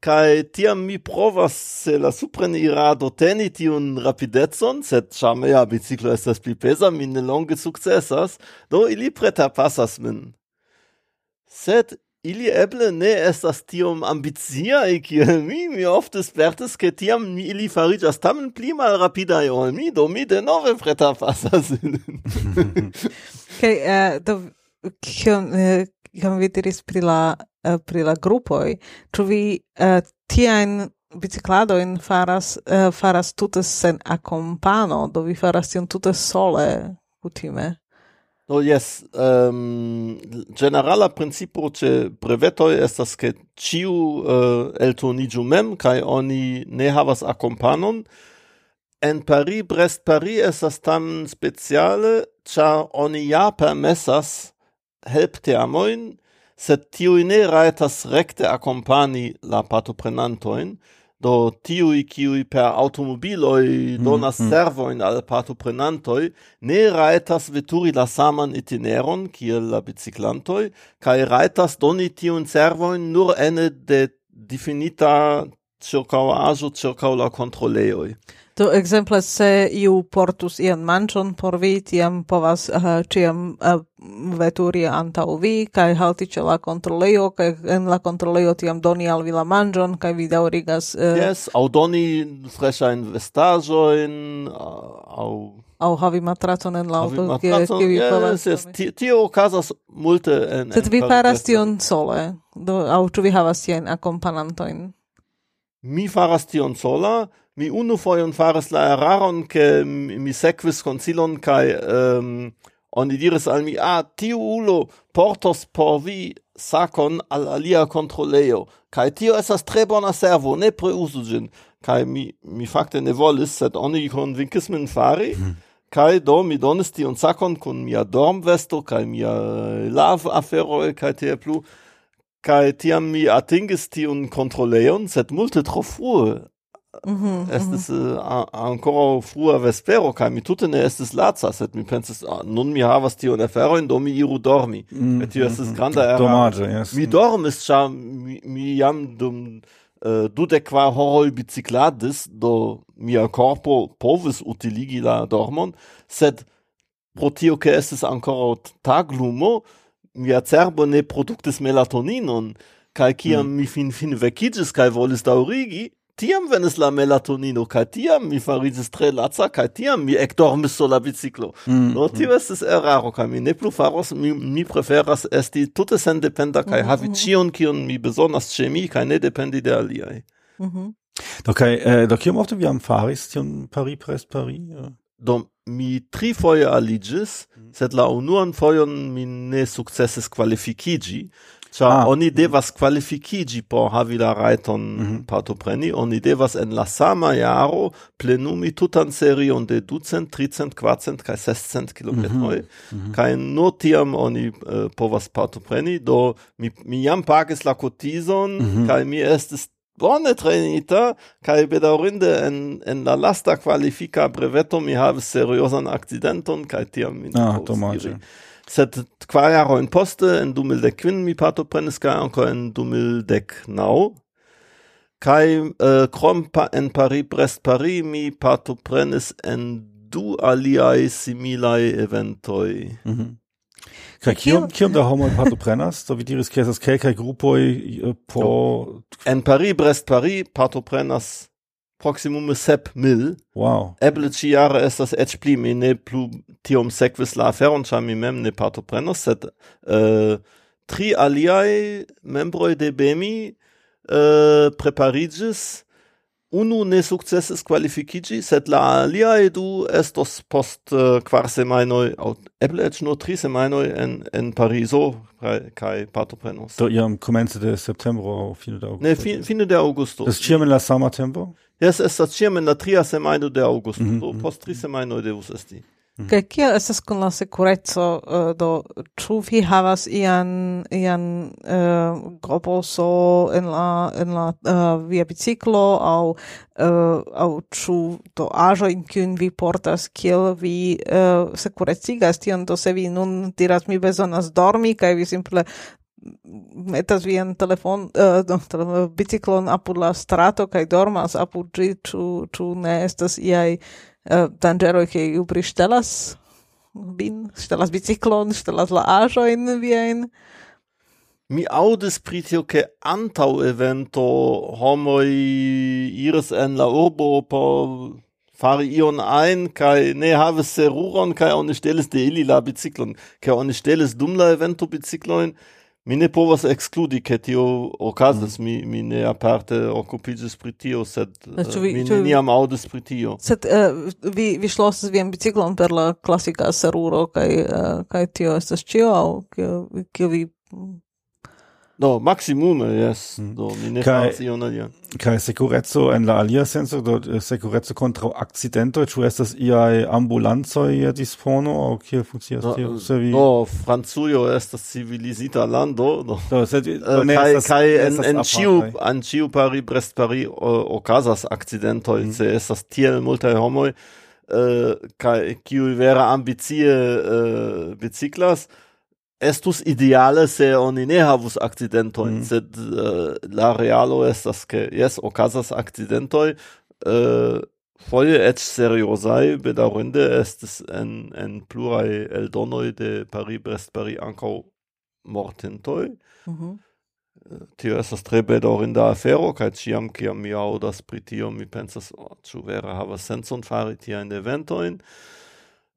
Kai tiam mi provas se la supren irado teni tiun rapidezon, sed chame ja biciclo estas pli pesa, mi ne longe successas, do ili preta pasas min. Sed ili eble ne estas tiom ambiziae kiel mi, mi ofte spertes, ke tiam mi ili farigas tamen pli mal rapidae ol mi, do mi denove preta pasas ilin. Kai, eh, do, kion, eh, jam vi diris pri la, uh, pri la grupoj, ĉu vi eh, uh, tiajn bicicladoin faras, uh, faras tute sen akompano, do vi faras tion tute sole kutime? Do yes, um, generala principo ce brevetoi estas che ciu uh, eltonigiu mem, kai oni ne havas accompanon, En Paris, Brest, Paris estas tam speciale, char oni ja permessas helpteamojn, sed tiui ne rajtas recte akompani la patoprenantoin, do tiui kiui per automobiloi mm, donas mm servoin al patoprenantoi, ne rajtas veturi la saman itineron kiel la biciclantoi, kai rajtas doni tiun servoin nur ene de definita ĉirkaŭaĵo ĉirkaŭ la controleoi. Do exemple se iu portus ian manchon por vi, tiam povas eh, uh, ciam uh, eh, veturi antau vi, kai halti ce la controleio, kai en la controleio tiam doni al vi la mangion, kai vi daurigas... Uh, eh, yes, au doni freshain vestajoin, au... Au havi matracon en la auto, kie vi povas... Yes, yes, tio okazas multe en... Sed vi faras tion sole, do, au ĉu vi havas tien akompanantojn? Mi faras tion sola, mi unu foion faras la eraron, ke mi sequis consilon, kai um, oni diris al mi, ah, tiu ulo portos por vi sakon al alia controleio, cae tio esas tre bona servo, ne preusu gin, cae mi, mi fakte ne volis, sed oni convincis min fari. Hmm. Kai do mi donis tion sakon kun mia dormvesto kai mia eh, lav afero kai tie plu. Kai tiam mi atingis tiun kontroleon sed multe tro frue. Mm -hmm, estis mm ancora frua vespero kai mi tute ne estis laca sed mi pensis ah, nun mi havas tiun aferojn do mi iru dormi. Mm -hmm. Et tio mhm, estis mhm. granda eraro domaĝo yes. mi dormis ĉar mi, mi jam dum uh, dudek kvar horoj bicikladis do mia korpo povis utiligi la dormon. Sed pro tio ke estis ankoraŭ taglumo mia cerbo ne produktis melatoninon kai kiam mm. mi fin fin vekiĝis kai volis daŭrigi tiam venis la melatonino, kaj tiam mi fariĝis tre laca, kaj tiam mi ekdormis sur la biciklo. Mm, no, mm. tio mm. estis eraro, kaj mi ne plu faros, mi, mi preferas esti tute sendependa kaj mm havi mm. ĉion, kion mi bezonas ĉe mi, kaj ne dependi de aliaj. Mm -hmm. Do kaj, eh, do kiom ofte vi jam faris tion Paris pres Paris? Ja. Eh? Do mi tri foje aligis, mm. sed la unuan fojon mi ne sukcesis kvalifikigi, Ĉar ah. oni devas qualificigi por havi la raiton mm -hmm. partopreni, oni devas en la sama jaro plenumi tutan serion de 200, 300, 400, kaj 600 kilometroi, mm -hmm. kaj nur tiam oni uh, povas partopreni, do mi, mi jam pagis la kotizon mm -hmm. kaj mi estes bone trainita kaj bedaurinde en en la lasta qualifica breveto mi havis seriosan accidenton, kaj tiam mi ne ah, sed kvar jarojn poste en 2010 mi partoprenis kai anko en 2010 Kai eh, krom pa, en Paris Brest Paris mi partoprenis en du aliai similai eventoi. Mm -hmm. Kaj kiom kiom da homoj partoprenas? so wie diris ke estas grupoi grupoj eh, po en Paris Brest Paris partoprenas proximum sep mil. Wow. Eble ci jare estas et pli, mi ne plu tiom sekvis la aferon, cia mi mem ne partoprenos, sed uh, tri aliaj membroi de BEMI eh, uh, preparigis unu ne successes qualificigi, sed la aliaj du estos post uh, quar semainoi, au eble eĉ nur tri semainoi en en Parizo kaj partoprenos. Do iam comence de septembro aŭ fine de augusto. Ne, fi, fine de augusto. Estas ciam in la sama tempo? Jes, estas ciam in la tria semaino de augusto. Mm -hmm. Do post tri semajnoj devus esti. Kaj kia estas kun la sekureco uh, do ĉu vi havas ian ian eh, uh, globoso en la en la uh, via biciklo aŭ uh, aŭ ĉu do aĵojn kiun vi portas kiel vi uh, sekurecigas tion? Do se vi nun diras mi bezonas dormi kaj vi simple metas vian telefon uh, no, biciklon apud la strato kaj dormas apud ĝi ĉu ĉu ne estas iaj Eh, uh, danĝeroj kiuj prištelas bin stelas biciklon, stelas la in viajn. Mi audis pri tio, ke evento homoj iris en la urbo po fari ion ein, kai ne havis seruron, kai oni ŝtelis de ili la biciklon, kai oni ŝtelis dum la evento bicikloin, mi ne povas ekskludi ke tio okazas mm. mi mi ne aparte okupiĝis pri tio sed uh, vi, mi neniam aŭdis pri tio sed uh, vi vi ŝlosis vian biciklon per la klasika seruro kaj uh, kaj tio estas ĉio aŭ kio vi Do maximum yes. Mm. do mi ne faras ion alia kai securezzo en la alia senso do eh, sekureco kontraŭ akcidentoj ĉu estas iaj ambulancoj ia dispono aŭ kiel funkcias tio? Se vi Do Francujo estas civilizita lando do. Do sed do, eh, ne kai, estas, kai en en ĉiu en ĉiu Paris Brest Paris okazas akcidentoj mm. se estas tiel multaj homoj eh, qui kiuj ambizie ambicie biciklas estus ideale se oni ne havus accidentojn, mm. sed uh, la realo estas ke jes okazas accidentoj uh, eh, foje et seriozaj bedaŭrinde estes en en pluraj eldonoj de Paris Brest Paris ankaŭ mortintoj. Mm -hmm. Tio estas tre bedaŭrinda afero kaj ĉiam kiam mi aŭdas pri tio mi pensas oh, ĉu vere havas sencon fari tiajn eventojn.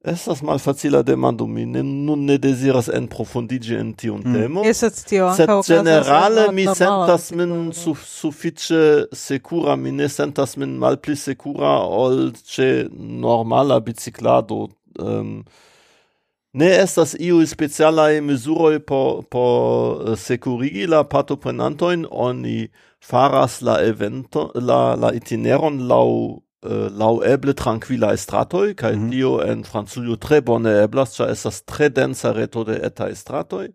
Estas malfacila demando, mi ne, nun ne desiras en profundigi en tiun mm. temo. Esat tio, sed generale mi sentas min su, suffice secura, mi ne sentas min mal pli secura ol ce normala biciclado. Um, ne estas iu specialae mesuroi po, por eh, securigi la patoprenantoin, oni faras la evento, la, la itineron lau Äh, uh, laueble tranquila estratoi, kai mm -hmm. dio en Franzulio tre bone eblas ĉar estas tre densa reto de eta estratoi,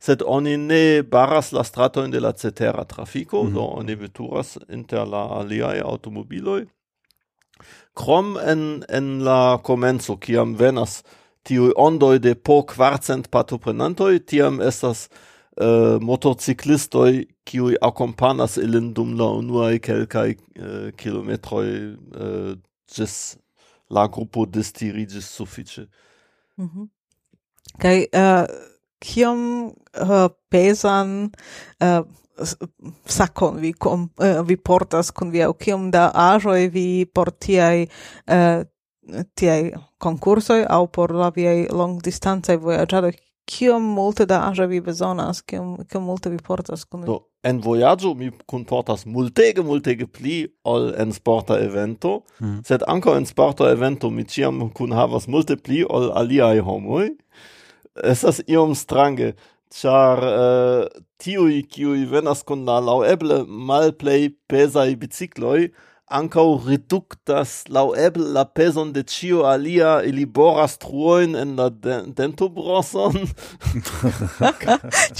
sed oni ne baras la stratoin de la cetera trafico, mm -hmm. do oni veturas inter la aliae automobiloi. krom en en la comenzo, kiam venas tiui ondoi de po kvarcent patoprenantoi, tiam estas uh, motociclistoi qui accompagnas ilin dum la unuae quelcae uh, kilometroi uh, gis la gruppo distirigis suffice. Mm -hmm. Kai uh, kiom uh, pesan uh, sakon vi kom, uh, vi portas kun vi au kiom da ajoi vi portiai uh, tiai concursoi au por la viei long distanzae voyagiadoi kiom multe da aĵo vi bezonas, kiom kiom multe vi portas kun Do en vojaĝo mi kunportas multege multege pli ol en sporta evento, mm. sed ankaŭ en sporta evento mi ĉiam kunhavas multe pli ol aliaj homoj. Estas iom strange, ĉar uh, tiuj kiuj venas kun la laŭeble malplej pezaj bicikloj ancau reductas laueble la peson de cio alia ili boras truoin en la de dentobroson.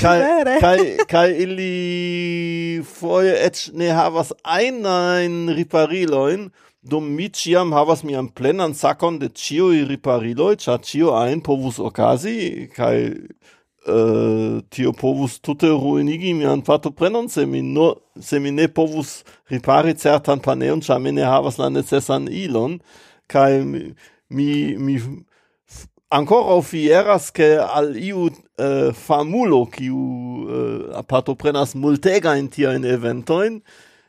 Kai kai kai ili foie et ne havas ein ripariloin dum mi ciam havas mian plenan sakon de cioi ripariloi, cia cio ein povus ocasi kai Uh, tio povus tute ruinigi mian partoprenon, se mi, no, se mi ne povus ripari certan paneon, ĉar mi ne havas la necessan ilon, kaj mi, mi, mi ancora fieras, che al iu uh, famulo, kiu uh, in tia in eventoin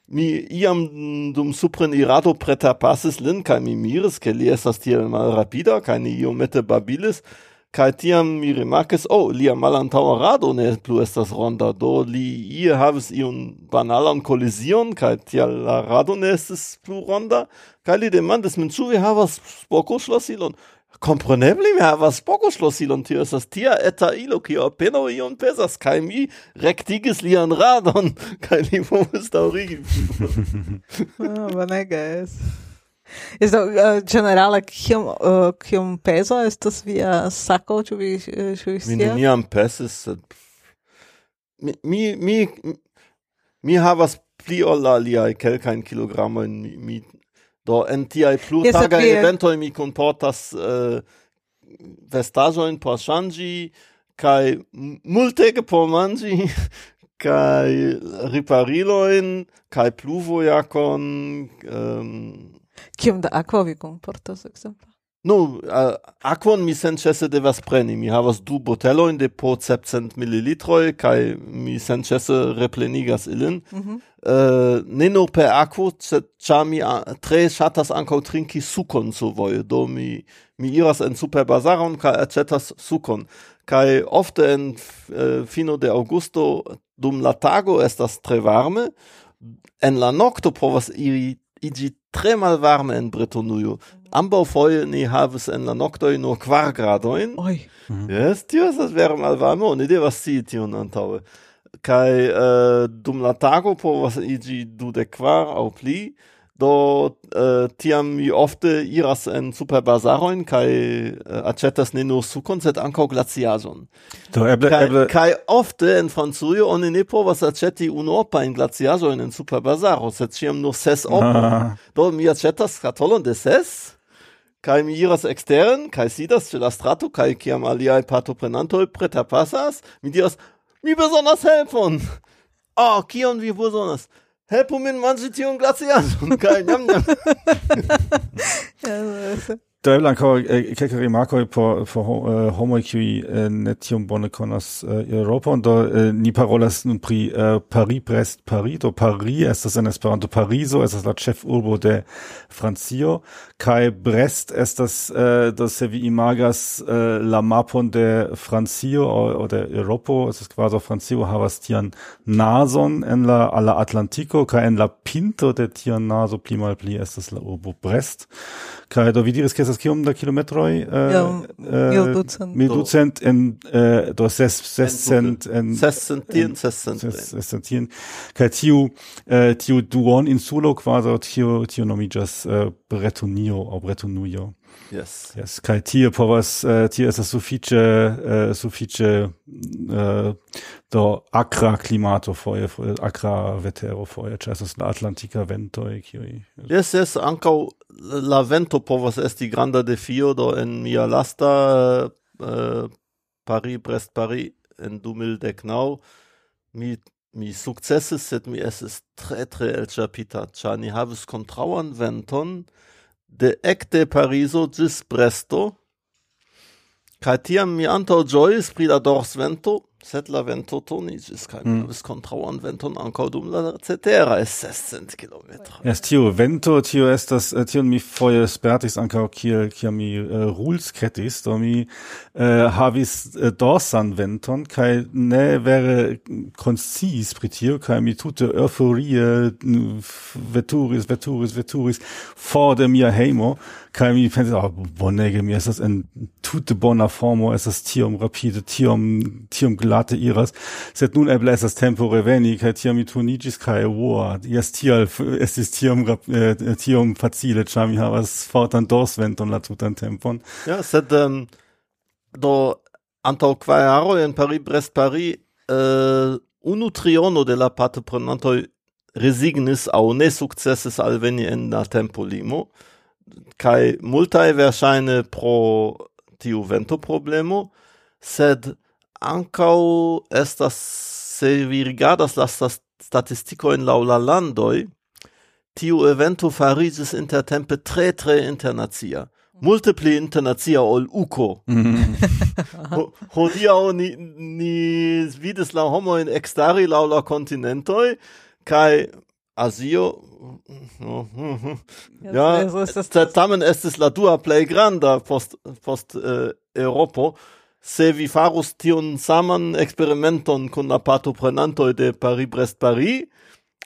mi iam dum supren irato preta passes lin, kai mi miris, ke li estas tia mal rapida kai ni iomete babilis, Kai tiam mi remarkes, oh, lia malantaŭa rado ne plu estas ronda, do li ie havis iun banalan kolizion, kai tial la rado ne estis plu ronda, kai li demandis min, ĉu vi havas spokoŝlosilon? Kompreneble mi havas spokoŝlosilon, tio estas tia eta ilo, kio apenaŭ ion pesas, kaj mi rektigis lian radon, kaj li povis daŭrigi. ah, bonega estas. Isto uh, eh, generale kiom uh, kiom peso estas via sako ĉu vi eh, ĉu vi scias? Mi neniam pesis sed mi mi mi, mi havas pli ol aliaj kelkajn kilogramojn mi, mi do en tiaj plurtagaj yes, eventoj mi kunportas uh, vestaĵojn por ŝanĝi kaj multege por manĝi kaj ripariloin, kaj pluvojakon, um, Kiom da akvo vi kunportos exemple? Nu, uh, aquon mi senĉese devas preni. Mi havas du botelojn de po 700 millilitroi, kai mi senĉese replenigas ilin. Mm -hmm. uh, ne nur per akvo, sed ĉar mi tre shatas ankaŭ trinki sukon survoje. Do mi mi iras en superbazaron kai acetas sukon. Kai ofte en uh, fino de augusto, dum la tago estas tre varme. En la nocto povas iri iĝi tre malvarme en Bretonujo. Ambaŭ foie ni havas en la noctoi nur kvar gradojn. Mm. Yes, tio estas vere und idee was scii tion antaŭe. Kai uh, eh, dum la tago po was igi du de quar au pli do uh, tiam mi ofte iras en superbazaroin kai uh, äh, acetas ne nur sukon sed ankaŭ glaciaĵon. Do eble kai, eble kai ofte en Francujo oni ne povas aĉeti unuopajn glaciaĵojn en superbazaro sed ĉiam nur ses opa ah. do mi acetas skatolon de ses kai mi iras extern kai sidas ĉe la strato kai kiam aliaj partoprenantoj pretapasas mi diras mi bezonas helpon! Oh kion vi bezonas? Help um in Manchetier und Glazian. Und kein Jam Jam. ja, so ist es. Do eble ankaŭ kelkaj rimarkoj por por eh, homoj kiuj eh, ne tiom bone konas eh, Eŭropon. Do ni parolas nun pri Paris Brest Paris. Do Paris estas en Esperanto Parizo, estas la ĉefurbo de Francio kaj Brest estas do se vi imagas la mapon de Francio oder de Eŭropo, estas kvazaŭ Francio havas tian nazon en la alla Atlantiko kaj en la pinto de tian nazo pli malpli estas la urbo Brest. Kaj do vi diris ke estas kiom da kilometroj? Uh, eh, mil eh, ducent. Mil ducent en uh, do ses sescent en sescentien sescent. Sescentien kaj tiu tiu duon insulo kvazaŭ tiu tiu nomiĝas Bretonio aŭ Bretonujo. Yes. Yes, kai tie povas eh, uh, tie estas sufiĉe uh, sufiĉe uh, do akra klimato foje akra vetero foje ĉar estas la atlantika vento kiuj Yes, yes, ankaŭ la vento povas esti granda defio do en mia lasta uh, Paris Brest Paris en 2019 mi mi sukcesis sed mi estis tre tre elĉapita ĉar ni havis kontraŭan venton de ecte Pariso gis Bresto, ca tiam mi anto giois pri la dorsvento, sed la vento tonigis, kai mm. vis contrauan venton ankaŭ dum la cetera sescent kilometroj. Es tio vento, tio estas, eh, tio mi foie spertis ankaŭ kiel kiel mi eh, uh, rulsketis, do mi uh, havis uh, dorsan venton, kai ne vere concis pri tio, mi tute euforie mm, veturis, veturis, veturis for de mia heimo, kai mi pensis, oh, bonege, mi estas en tute bona formo, estas tiom rapide, tiom, tiom glate iras, sed nun eble estas tempo reveni, kai tiom mi tunigis kai wow, jes tial estis tiom, äh, tiom facile, ĉar mi havas fortan dorsventon la tutan tempon. Ja, sed um, do antaŭ kvar jaroj en Paris, Brest, Paris, uh, unu triono de la partoprenantoj resignis au ne successes alveni en la tempo limo kai multae versaine pro tiu vento problemo, sed ancau estas, se vi rigardas las statisticoin in la landoi, tiu evento farisis intertempe tre tre internazia Multe pli ol uco mm. hodia Ho, ni, ni vides la homo in extari la continentoi kai Asio? Ja tamen estis la dua plej granda post post eh, europo se vi farus tion saman experimenton kun la partoprenantoj de paris brest -Paris,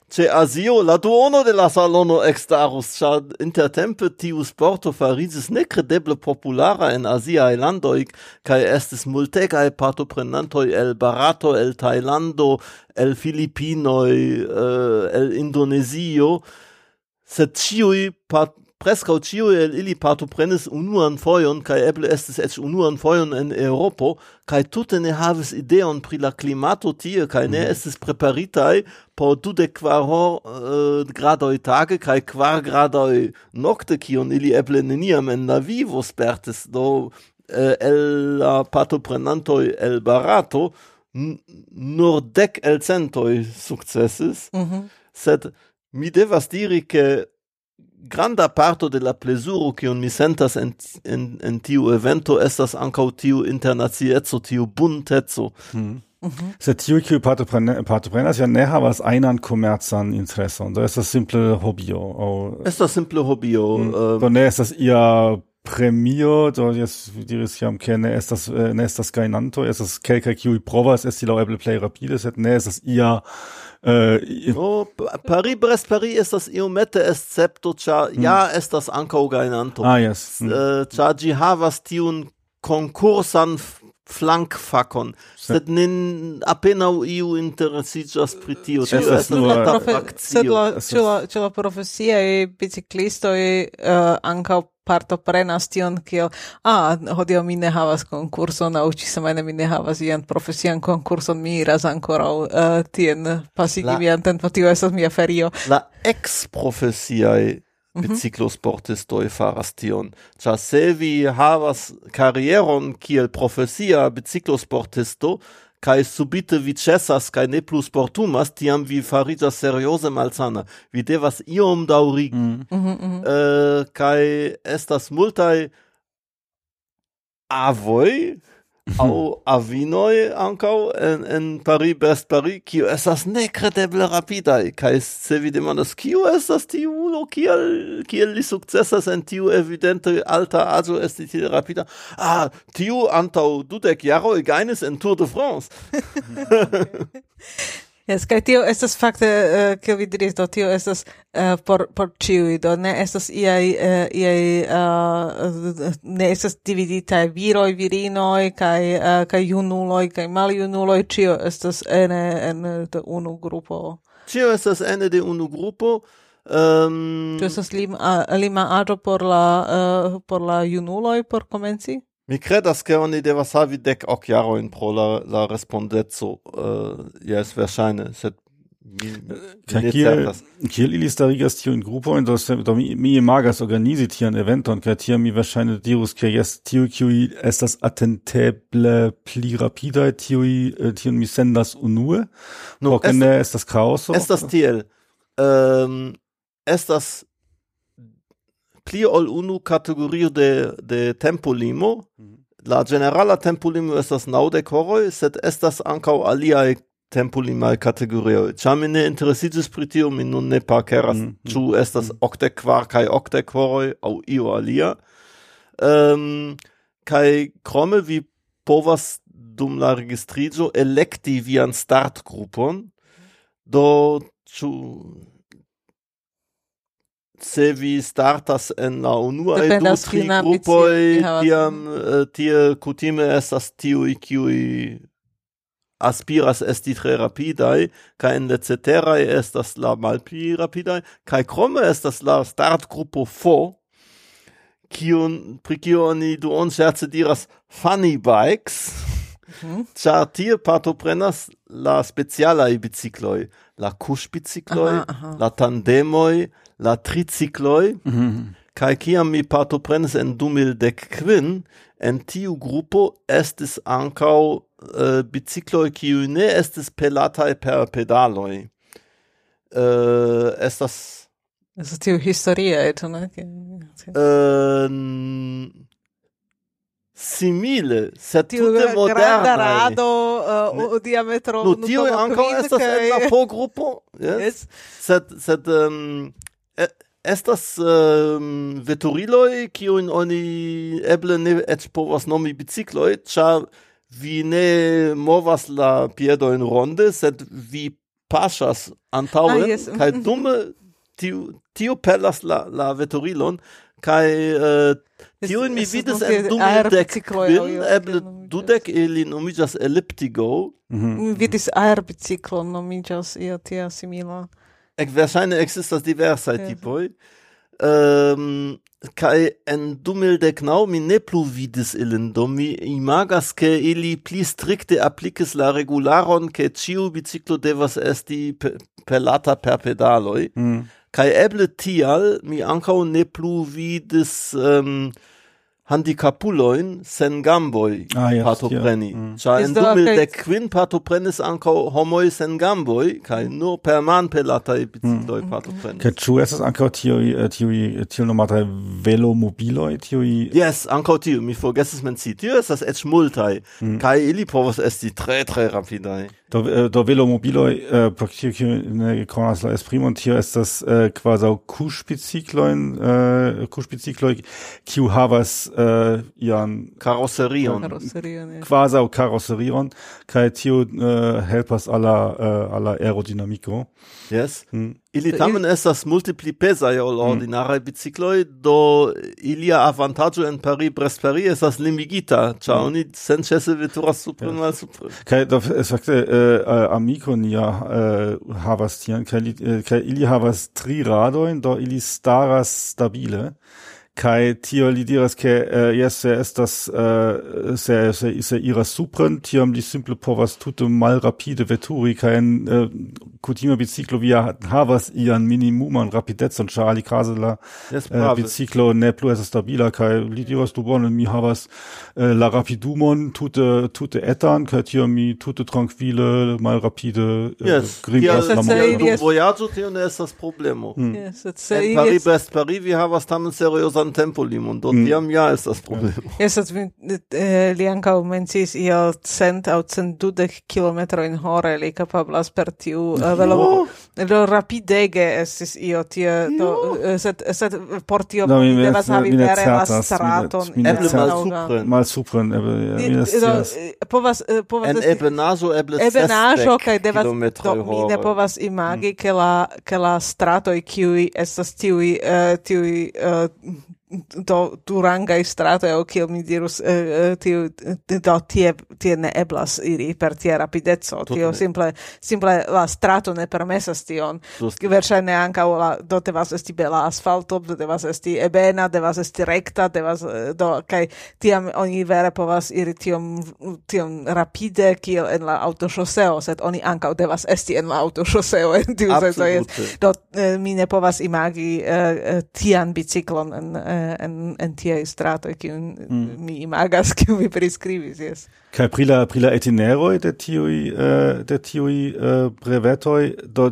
Ce asio, la duono de la salono extarus, cia intertempe tiu sporto farisis necredeble populara en aziaj landoi, cae estis multegae partoprenantoj el Barato, el Thailando, el Filipinoj, eh, el Indonesio, sed ciui part Prescau ciu el ili partoprenis unuan foion, cae eble estis ec unuan foion en Europo, cae tute ne havis ideon pri la climato tie, cae ne mhm. estis preparitai po dude quar uh, eh, gradoi tage, cae quar gradoi nocte, cion ili eble neniam en la vivo spertis, do uh, el la partoprenantoi el barato, nur dec el centoi successis, mm -hmm. sed mi devas diri che granda parto de la plezuro un mi sentas en, en, en tiu evento estas ancau tiu internazietzo, tiu bunteco. Mm. Mm -hmm. Se tiu kiu partoprenas ja ne havas einan komercan intereson, do estas simple hobio. O... Estas simple hobio. Mm. Uh, do ne estas ia premio, do jes diris jam ke ne estas eh, ne estas gainanto, estas kelkaj kiuj provas esti laŭeble plej rapide, sed ne estas ia Äh, oh, Paris Brest Paris ist das iomete escepto cha hm. ja ist das ankaŭ gajnanto. Ah yes. Hm. Äh, cha ĝi havas tiun konkursan flankfakon, sed nin apenaŭ iu interesiĝas pri tio. tio estas la profesio? sed la ĉu la profesiaj biciklistoj uh, ankaŭ partoprenas tion kiel ah, hodio mi ne havas konkurson aŭ ĉisemajne mi ne havas ian profesian konkurson, mi iras ankoraŭ uh, tien pasigi la, mian tempon, tio estas mia ferio. La eksprofesiaj Mhm. biciclosportistoj faras tion. Ĉar se vi havas karieron kiel profesia biciclosportisto, kai subite vi cessas kai ne plus sportumas tiam vi farigas seriose malsana vi devas iom daurigi mm. mm -hmm, mm -hmm. Uh, kai estas multai avoi au avinoi ancau en, en Paris, Best Paris, kio esas necredeble rapidai, kai se vi demandas, kio esas tiu ulo, kiel, kiel li successas en tiu evidente alta azo esti tiel rapida, ah, tiu antau dudek jaro gainis en Tour de France. Yes, kai tio estas fakte, eh, ke uh, vi diris, do tio estas uh, por, por ciui, do ne estas iai, uh, eh, iai uh, ne estas dividitai virino virinoi, kai, uh, kai junuloi, kai maljunuloi, cio estas ene, ene de unu grupo. Cio estas ene de unu grupo, ehm, Um, Tio estas lima, lima aĝo por la uh, por la junuloj por komenci? Mi credas che oni devas havi dec ok jaro in pro la, la respondezo, uh, eh, yes, verscheine. sed mi, ja, mi eh, kiel, kiel ili starigas tiun grupoin, dos do mi, mi imagas organizi tian eventon, ca tia mi versaine dirus, ca yes, tiu kiui estas attenteble pli rapida tiui, eh, tiun mi sendas unue, no, por ne estas chaoso. Estas tiel, ähm, um, estas pli ol unu kategorio de, de tempolimo. Mm -hmm. La generala tempolimo estas naŭdek horoj, sed estas ankaŭ aliaj tempolimaj kategorioj. Ĉar mi ne interesiĝis pri tio, mi nun ne parkeras, mm -hmm. estas mm -hmm. okdek kvar kaj okdek horoj aŭ io alia. Ehm, um, kai krome vi povas dum la registrigio elekti vian startgrupon do ĉu se vi startas en la unua e du tri grupoi, tiam eh, tie kutime estas tiui kiui aspiras esti tre rapidai, ca in le ceterai estas la malpli rapidai, ca krome estas la startgrupo fo kiun pri kio oni duonŝerce diras funny bikes. Mhm. Ĉar mm -hmm. tie partoprenas la specialaj bicicloi, la kuŝbicikloj, la tandemoi, la tricicloi. Mm -hmm. Kai kiam mi partoprenis en 2010 en tiu grupo estis ancau uh, bicicloi kiu ne estis pelatai per pedaloi. Uh, estas Estas tiu historia eto, ne? Uh, simile, se tutte moderne. moderna. Tiu rado uh, o diametro no, tiu ankaŭ estas en la pogrupo, yes? yes. Sed, sed um, estas um, veturiloj in oni eble ne et povas nomi bicicloi, cia vi ne movas la piedojn ronde, sed vi pasas antauen, ah, yes. kai dume tiu, tiu pelas la, la veturilon, kai äh, uh, tiun mi vidas en dum dek kvin eble dudek ili nomiĝas elliptigo mm -hmm. vidis aerbiciklo nomiĝas ia tia simila Ekverŝajne ekzistas diversaj yes. tipoj um, kai en dummel de knau mi ne plu vidis ilin do mi imagas ke ili pli strikte applicis la regularon ke ciu biciclo devas esti pelata per pedaloi mm. Kai eble tial mi ancau ne plu vidis ehm, um, handicapuloin sen gamboi ah, yes, partopreni. Yeah. Mm. Cia dumil de quin partoprenis anco homoi sen gamboi, kai mm. nur per man pelatai bicicloi mm. partoprenis. Ca ciu esas anco tiui, eh, tiui, tiul nomatai velomobiloi, tiui... Yes, anco tiu, mi forgesis menci. Tiu esas ec multai, mm. kai ili povos esti tre, tre rapidai. do, e, do velo mobiloj e, e, eh, praktikuje konas la esprimon, tio estas eh, kvazaŭ kuŝspeciklojn, eh, kuŝspecikloj, kiu havas eh, ian karoserion, kvazaŭ Karosserion. kaj tio eh, helpas al la eh, aerodinamiko. Yes. Mm. Ili tamen estas multipli pesaj ol mm. ordinaraj bicikloj, do ilia avantaĝo en Paris Brest-Paris estas limigita, ĉar mm. oni senĉese veturas supren al supren. Kaj do fakte eh, amiko nia eh, havas tian, eh, kaj ili havas tri radojn, do ili staras stabile kai tio li diras ke eh, uh, yes se estas uh, se se se ira supren tiam li simple povas tute malrapide veturi kein en eh, uh, kutima biciclo via havas ian minimuman rapidecon ĉar alikaze la yes, uh, biciclo ne plu estas stabila kai li diras du bone mi havas uh, la rapidumon tute tute etan kai tio mi tute tranquile malrapide uh, yes. gringas la vojaĝo tio ne estas problemo hmm. yes, en Paris Best Paris vi havas tamen serioza propran tempolimon, do mm. tiam ja estas problemo. eh, li ankaŭ mencis io cent au cent aŭ kilometro in hore li kapablas per tiu uh, oh! velomo. lo rapidege estis io tie, do, set, eh, set por tio no, mi devas havi vere la straton. Eble mal supren mal supren eble. Eh, povas, eh, povas... En ebenazo eble ebenazo kai devas do Mi ne povas imagi, mm. ke la, ke la stratoj, kiuj estas tiuj, tiuj do duranga strato o kio mi dirus, uh, tiu, do tie, tie ne eblas iri per tie rapidezzo, Tut tio simple, simple la strato ne permesas tion, anche o la, do devas esti bela asfalto, do devas esti ebena, devas esti recta, devas, do, kai tiam oni vere povas iri tiom, tiom rapide, kiel en la autososeo, sed oni ancao devas esti en la autososeo, en tiu senso, do, eh, mi ne povas imagi ti tian biciclon en, Eh, en, en tiai strato che mm. mi imagas, che vi prescribis, yes. kai prila prila etinero de tiui, uh, de tiui uh, brevetoi, do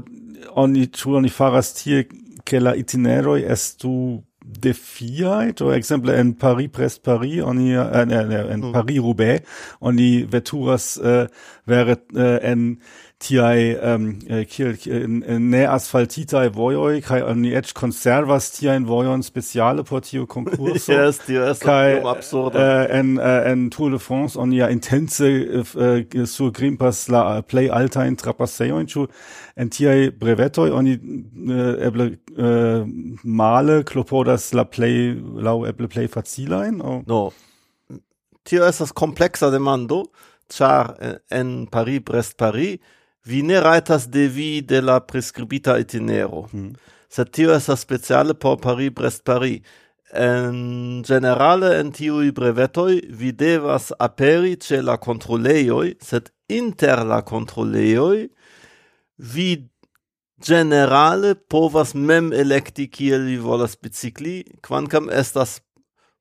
oni, tu oni faras tie, che la itineroi estu defiai, to exemple en Paris Brest Paris, oni en, mm. en, en Paris Roubaix, oni veturas uh, wäre uh, en tiai ähm, äh, kiel, äh, äh, ne asfaltitai vojoi kai oni eĉ konservas tiajn vojon speciale por tiu konkurso. Yes, tio kai kaj äh, en en Tour de France oni ja intense so sur grimpas la in Trapasseo in TI en tiai brevetoj oni äh, eble male clopodas la play lau eble play facilajn aŭ? No. Tio estas kompleksa demando char en Paris Brest Paris vi ne de vi de la prescribita itinero. Mm. Sed tio estas speciale por Paris-Brest-Paris. En generale en tiui brevetoi vi devas aperi ce la controleioi, sed inter la controleioi vi generale povas mem electi kiel vi volas bicicli, quancam estas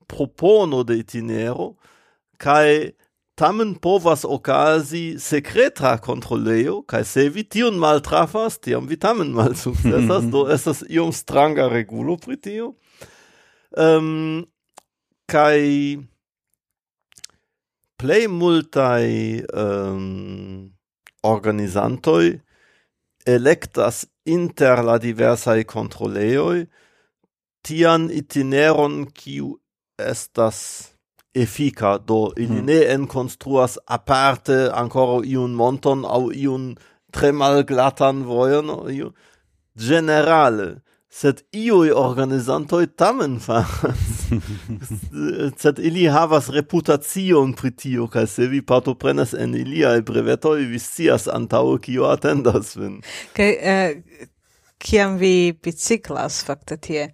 propono de itinero kai tamen povas okazi secreta controleo, kai se vi tion mal trafas, tiam vi tamen mal successas, do estas iom stranga regulo pri tio. Ehm, um, kai plei multai um, ehm, organizantoi electas inter la diversae controleoi tian itineron kiu estas efika do ili hmm. ne enkonstruas aparte ancora iun monton au iun tre malglatan vojon iu generale sed iuj organizantoj tamen fas sed ili havas reputacion pri tio kaj se vi partoprenas en iliaj breveto vi scias antau kio atendas vin. Kaj uh, kiam vi biciklas fakte tie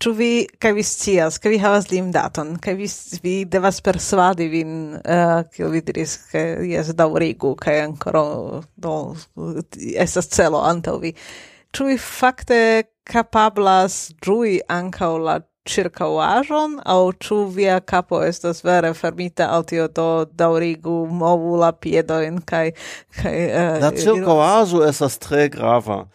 Ĉu vi kaj vi scias, ke vi havas limdaton, kaj vi vi devas persvadi vin, eh, uh, kiel vi diris, ke jes daŭrigu kaj ankoraŭ do estas celo antaŭ vi. Ĉu vi fakte kapablas ĝui ankaŭ la ĉirkaŭaĵon aŭ ĉu via kapo estas vere fermita al tio do daŭrigu movu la piedojn kaj kaj uh, la ĉirkaŭaĵo estas tre grava.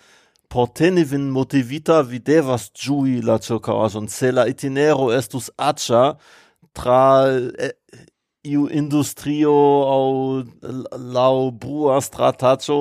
Por teni vin motivita, vi devas giui la circauason, se la itinero estus accia tra eh, iu industrio au lau brua stratacio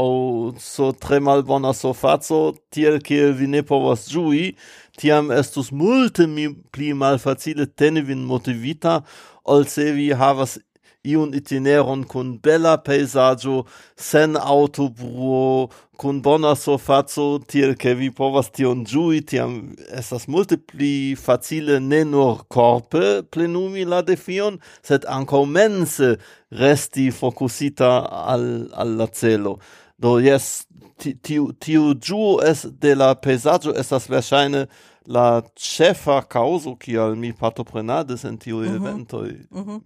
au so tre malbona fazzo, tiel kiel vi ne povas giui, tiam estus multe mi pli malfacile teni vin motivita, ol se vi havas iun itineron kun bella peisaggio, sen autobruo, kun bona sofazzo, tiel ke vi povas tion giui, tiam estas multe pli facile ne nur korpe plenumi la defion, sed anco mense resti focusita al, al la celo. Do yes, tiu, tiu giu es de la peisaggio estas verscheine, la chefa causo al mi partoprenadis en tiu mm -hmm. eventoj. Mm -hmm.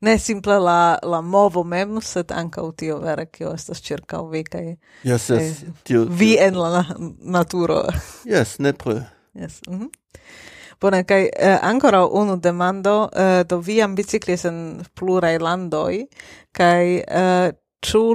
Ne simple la, la movo mem, sed ankaŭ tio vere kio estas ĉirkaŭ vi kaj yes, yes, eh, tio, vi en la naturo. Yes, nepre. Yes. Mm -hmm. Bone, kai eh, ancora unu demando, eh, do vi ambiciclis en plurai landoi, kai eh,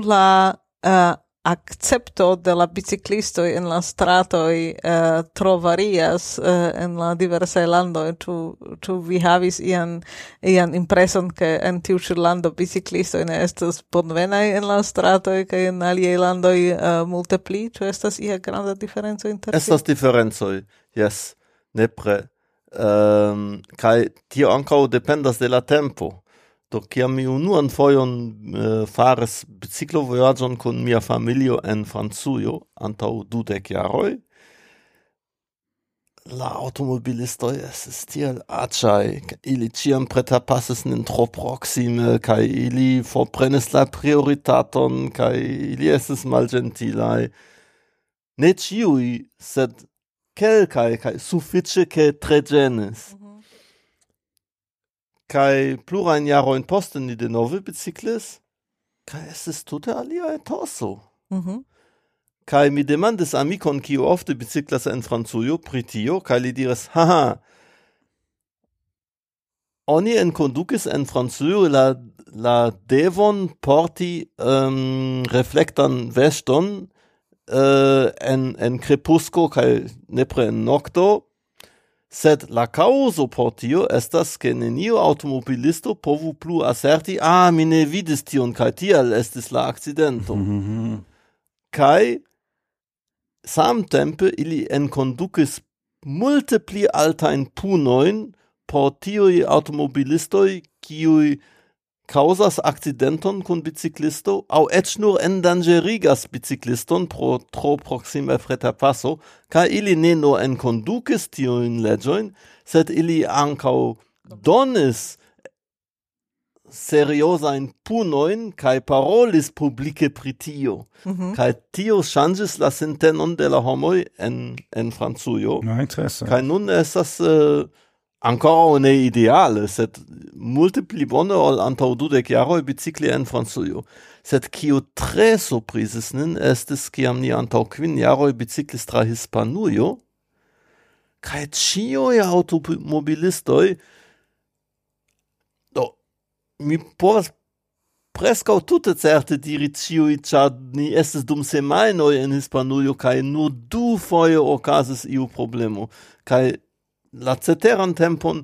la eh, accepto de la biciclisto in la stratoi uh, trovarias uh, en la diversa lando tu tu vi havis ian ian impreson ke en tiu ĉi lando biciclisto in estas bonvena en la stratoj in en aliaj landoj uh, multe pli? Ĉu estas ia granda diferenco inter estas diferenco yes nepre. Ehm, um, kai tio ankaŭ dependas de la tempo. Do kiam mi unuan fojon eh, uh, faris biciklo vojaĝon kun mia familio en Francujo antaŭ dudek jaroj, la automobilistoj estis tiel aĉaj, ili ĉiam pretapasis nin tro proksime kaj ili forprenis la prioritaton kaj ili estis malĝentilaj. Ne ĉiuj, sed kelkaj kaj sufiĉe ke tre ĝenis kai plurain jaroin posten ni denove biciclis, kai estis tute alia etoso. Mm mhm Kai mi demandes amikon ki ofte biciclas en Francujo pritio kai li diras, haha, oni en enconducis en Francujo la, la devon porti um, reflectan veston uh, en, en crepusco, kai nepre en nocto, sed la causo por tio estas che neniu automobilisto povu plu aserti ah, mi ne vidis tion, kaj tial estis la accidento. Mm -hmm. Mhm. Kaj samtempe ili enconducis multe pli altain punoin por tiui automobilistoi, kiui causas accidenton kun biciclisto au ec nur endangerigas bicicliston pro tro proxime freta passo, ca ili ne nur en conducis tiuin legioin, sed ili ancau donis seriosain punoin kai parolis publice pritio. Mm -hmm. kai tio mhm. changes la sentenon de la homoi en, en franzujo No, interesse. kai nun estas... Uh, ancora ne ideale, sed multe pli bone ol antau dudek jaroi bicicli en franzujo Sed kio tre surprises nin estes, kiam ni antau kvin jaroi biciclis tra Hispanujo, kai cioi automobilistoi, do, mi povas prescau tutte certe diri ciui, cia ni estes dum semainoi en Hispanujo, kai nur du foie ocasis iu problemo, kai la ceteran tempon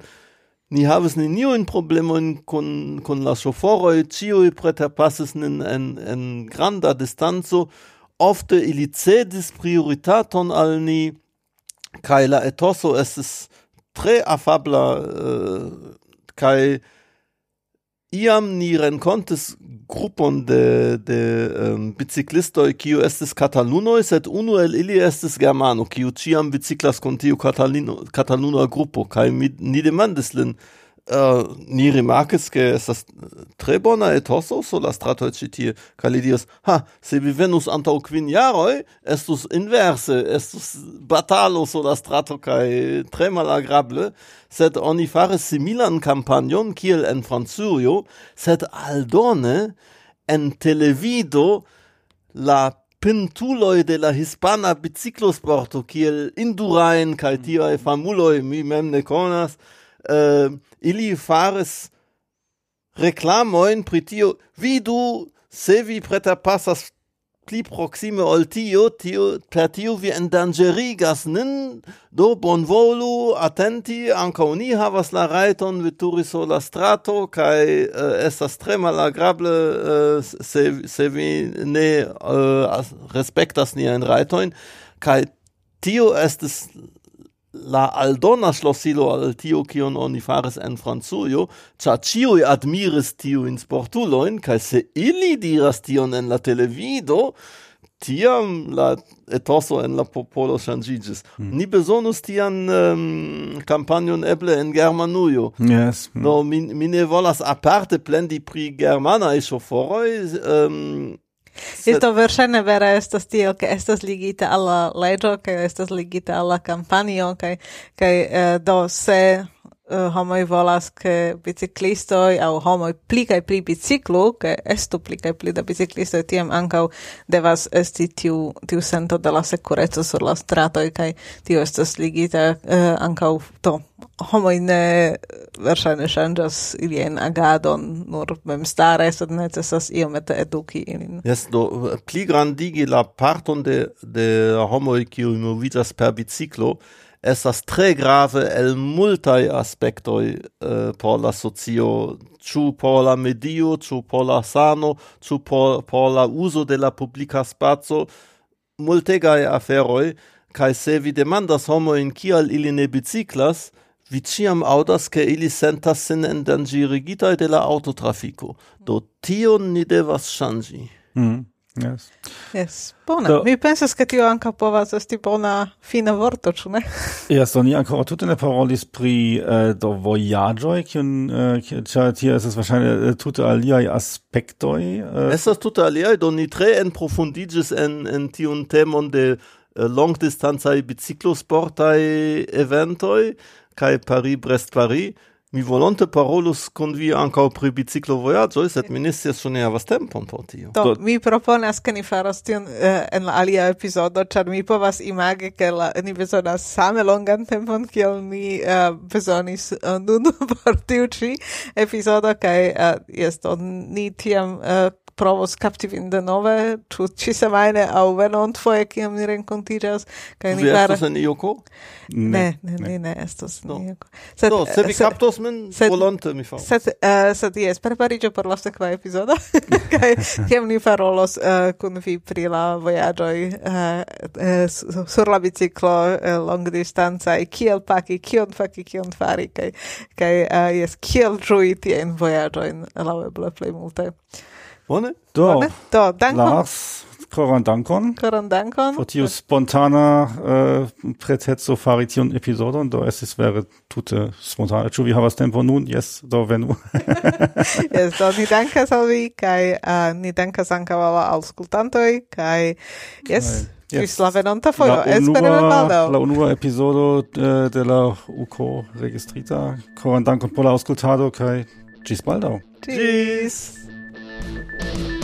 ni havas neniujn problemojn kun, kun la ŝoforoj, ĉiuj preterpasis nin en, en granda distanzo ofte ili cedis prioritaton al ni, kaj la etoso es tre afabla uh, kaj iam ni rencontes grupon de de um, biciclistoi kiu estis katalunoj sed unu el ili estis germano kiu ciam biciclas con tiu katalino kataluna grupo kai mi ni demandis lin Uh, ni rimarkis ke estas äh, tre bona etoso so la strato ĉi tie kaj li diras ha se vi venus antaŭ kvin jaroj estus inverse estus batalo so la strato kaj tre malagrable sed oni faris similan kampanjon kiel en Francujo sed aldone en televido la pintuloi de la hispana biciclosporto kiel Indurain kaj tiaj famuloj mi mem ne konas uh, ili fares reklamoin pri tio, vidu se vi preta passas pli proxime ol tio, tio, per tio vi endangerigas nin, do bonvolu, atenti, anca ni havas la raiton veturi so la strato, cae uh, estas tre malagrable uh, se, se vi ne eh, uh, respectas en raitoin, cae tio estes la aldona ŝlosilo al tio kion oni faris en Francujo, cia ciui admiris tio in sportuloin, kaj se ili diras tion en la televido, tiam la etoso en la popolo changigis. Mm. Ni besonus tian um, kampanjon eble en Germanujo. Yes. Mm. No, mi, mi ne volas aparte plendi pri germanaj soforoi, um, Isto verŝajne vera estas tio, ke estas ligita al la leĝo, kaj estas ligita al la kampanjo, kaj kaj eh, do se uh, homoj volas ke biciklistoj aŭ homoj pli kaj pli biciklu, ke estu pli kaj pli da biciklistoj, tiam ankaŭ devas esti tiu, tiu sento de la sekureco sur la stratoj kaj tio estas ligita uh, ankaŭ to. Homoj ne verŝajne ŝanĝas ilien agadon nur memstare, sed necesas iomete eduki ilin. yes do pli grandigi la parton de, de homoj kiuj moviĝas per biciklo, estas tre grave el multaj aspektoj eh, por la socio, ĉu por la medio, ĉu por la sano, ĉu por, por la uzo de la publika spaco, multegaj aferoj, kaj se vi demandas homojn kial ili ne biciklas, vi ciam audas che ili sentas sin endangirigitai de la autotrafico. Do tion ni devas shangi. Mm. Yes. Yes. Bona. Do, Mi pensas che tio anca povas esti bona fina vorto, ču ne? Yes, do ni ancora tutte ne parolis pri uh, do voyagioi, kiun eh, uh, cia tia es wahrscheinlich uh, tutte aliai aspectoi. Uh. Estas eh, tutte aliai, do ni tre enprofundiĝis en en tion temon de uh, longdistancaj biciklosportaj eventoi, kai Paris-Brest-Paris, Mi volonte parolus con vi anca pri biciclo voyaggio, sed mi ne scias ĉu ne havas tempon por tio. Do, mi proponas ke ni faros tion uh, en la alia episodo, char mi povas imagi ke la, ni bezonas same longan tempon kiel ni uh, eh, bezonis uh, nun por tiu ci episodo, kai, uh, jes do ni tiam uh, provos capti vin de nove, ĉu au aŭ venontfoje kiam ni renkontiĝas kai ni klare. Estas en Ioko? Ne, ne, ne, ne estos en Ioko. Sed no, se vi eh, captos min volonte mi fa. Sed eh, sed yes, preparigio per la sequa epizodo kai kiam ni parolos eh, kun vi pri la vojaĝoj sur la biciclo uh, long distanza, e kiel paki, kion faki, kion fari kai, kai uh, yes, kiel ĝui tien voyagioin laueble play multe. Bone? Do. Bone? Do, dankon. Lars, koran dankon. Koran dankon. Pro tiu spontana äh, uh, pretezo fari tion episodon, do esis vere tute spontane. Ču vi havas tempo nun? Yes, do venu. yes, do ni dankas al vi, kai uh, äh, ni dankas anka al auskultantoi, kai yes. Yes. Ĝis la venonta fojo, espereme baldaŭ. La unua epizodo de, de la UK registrita. Koran dankon por la aŭskultado kaj ĝis baldaŭ. Ĝis! Thank you.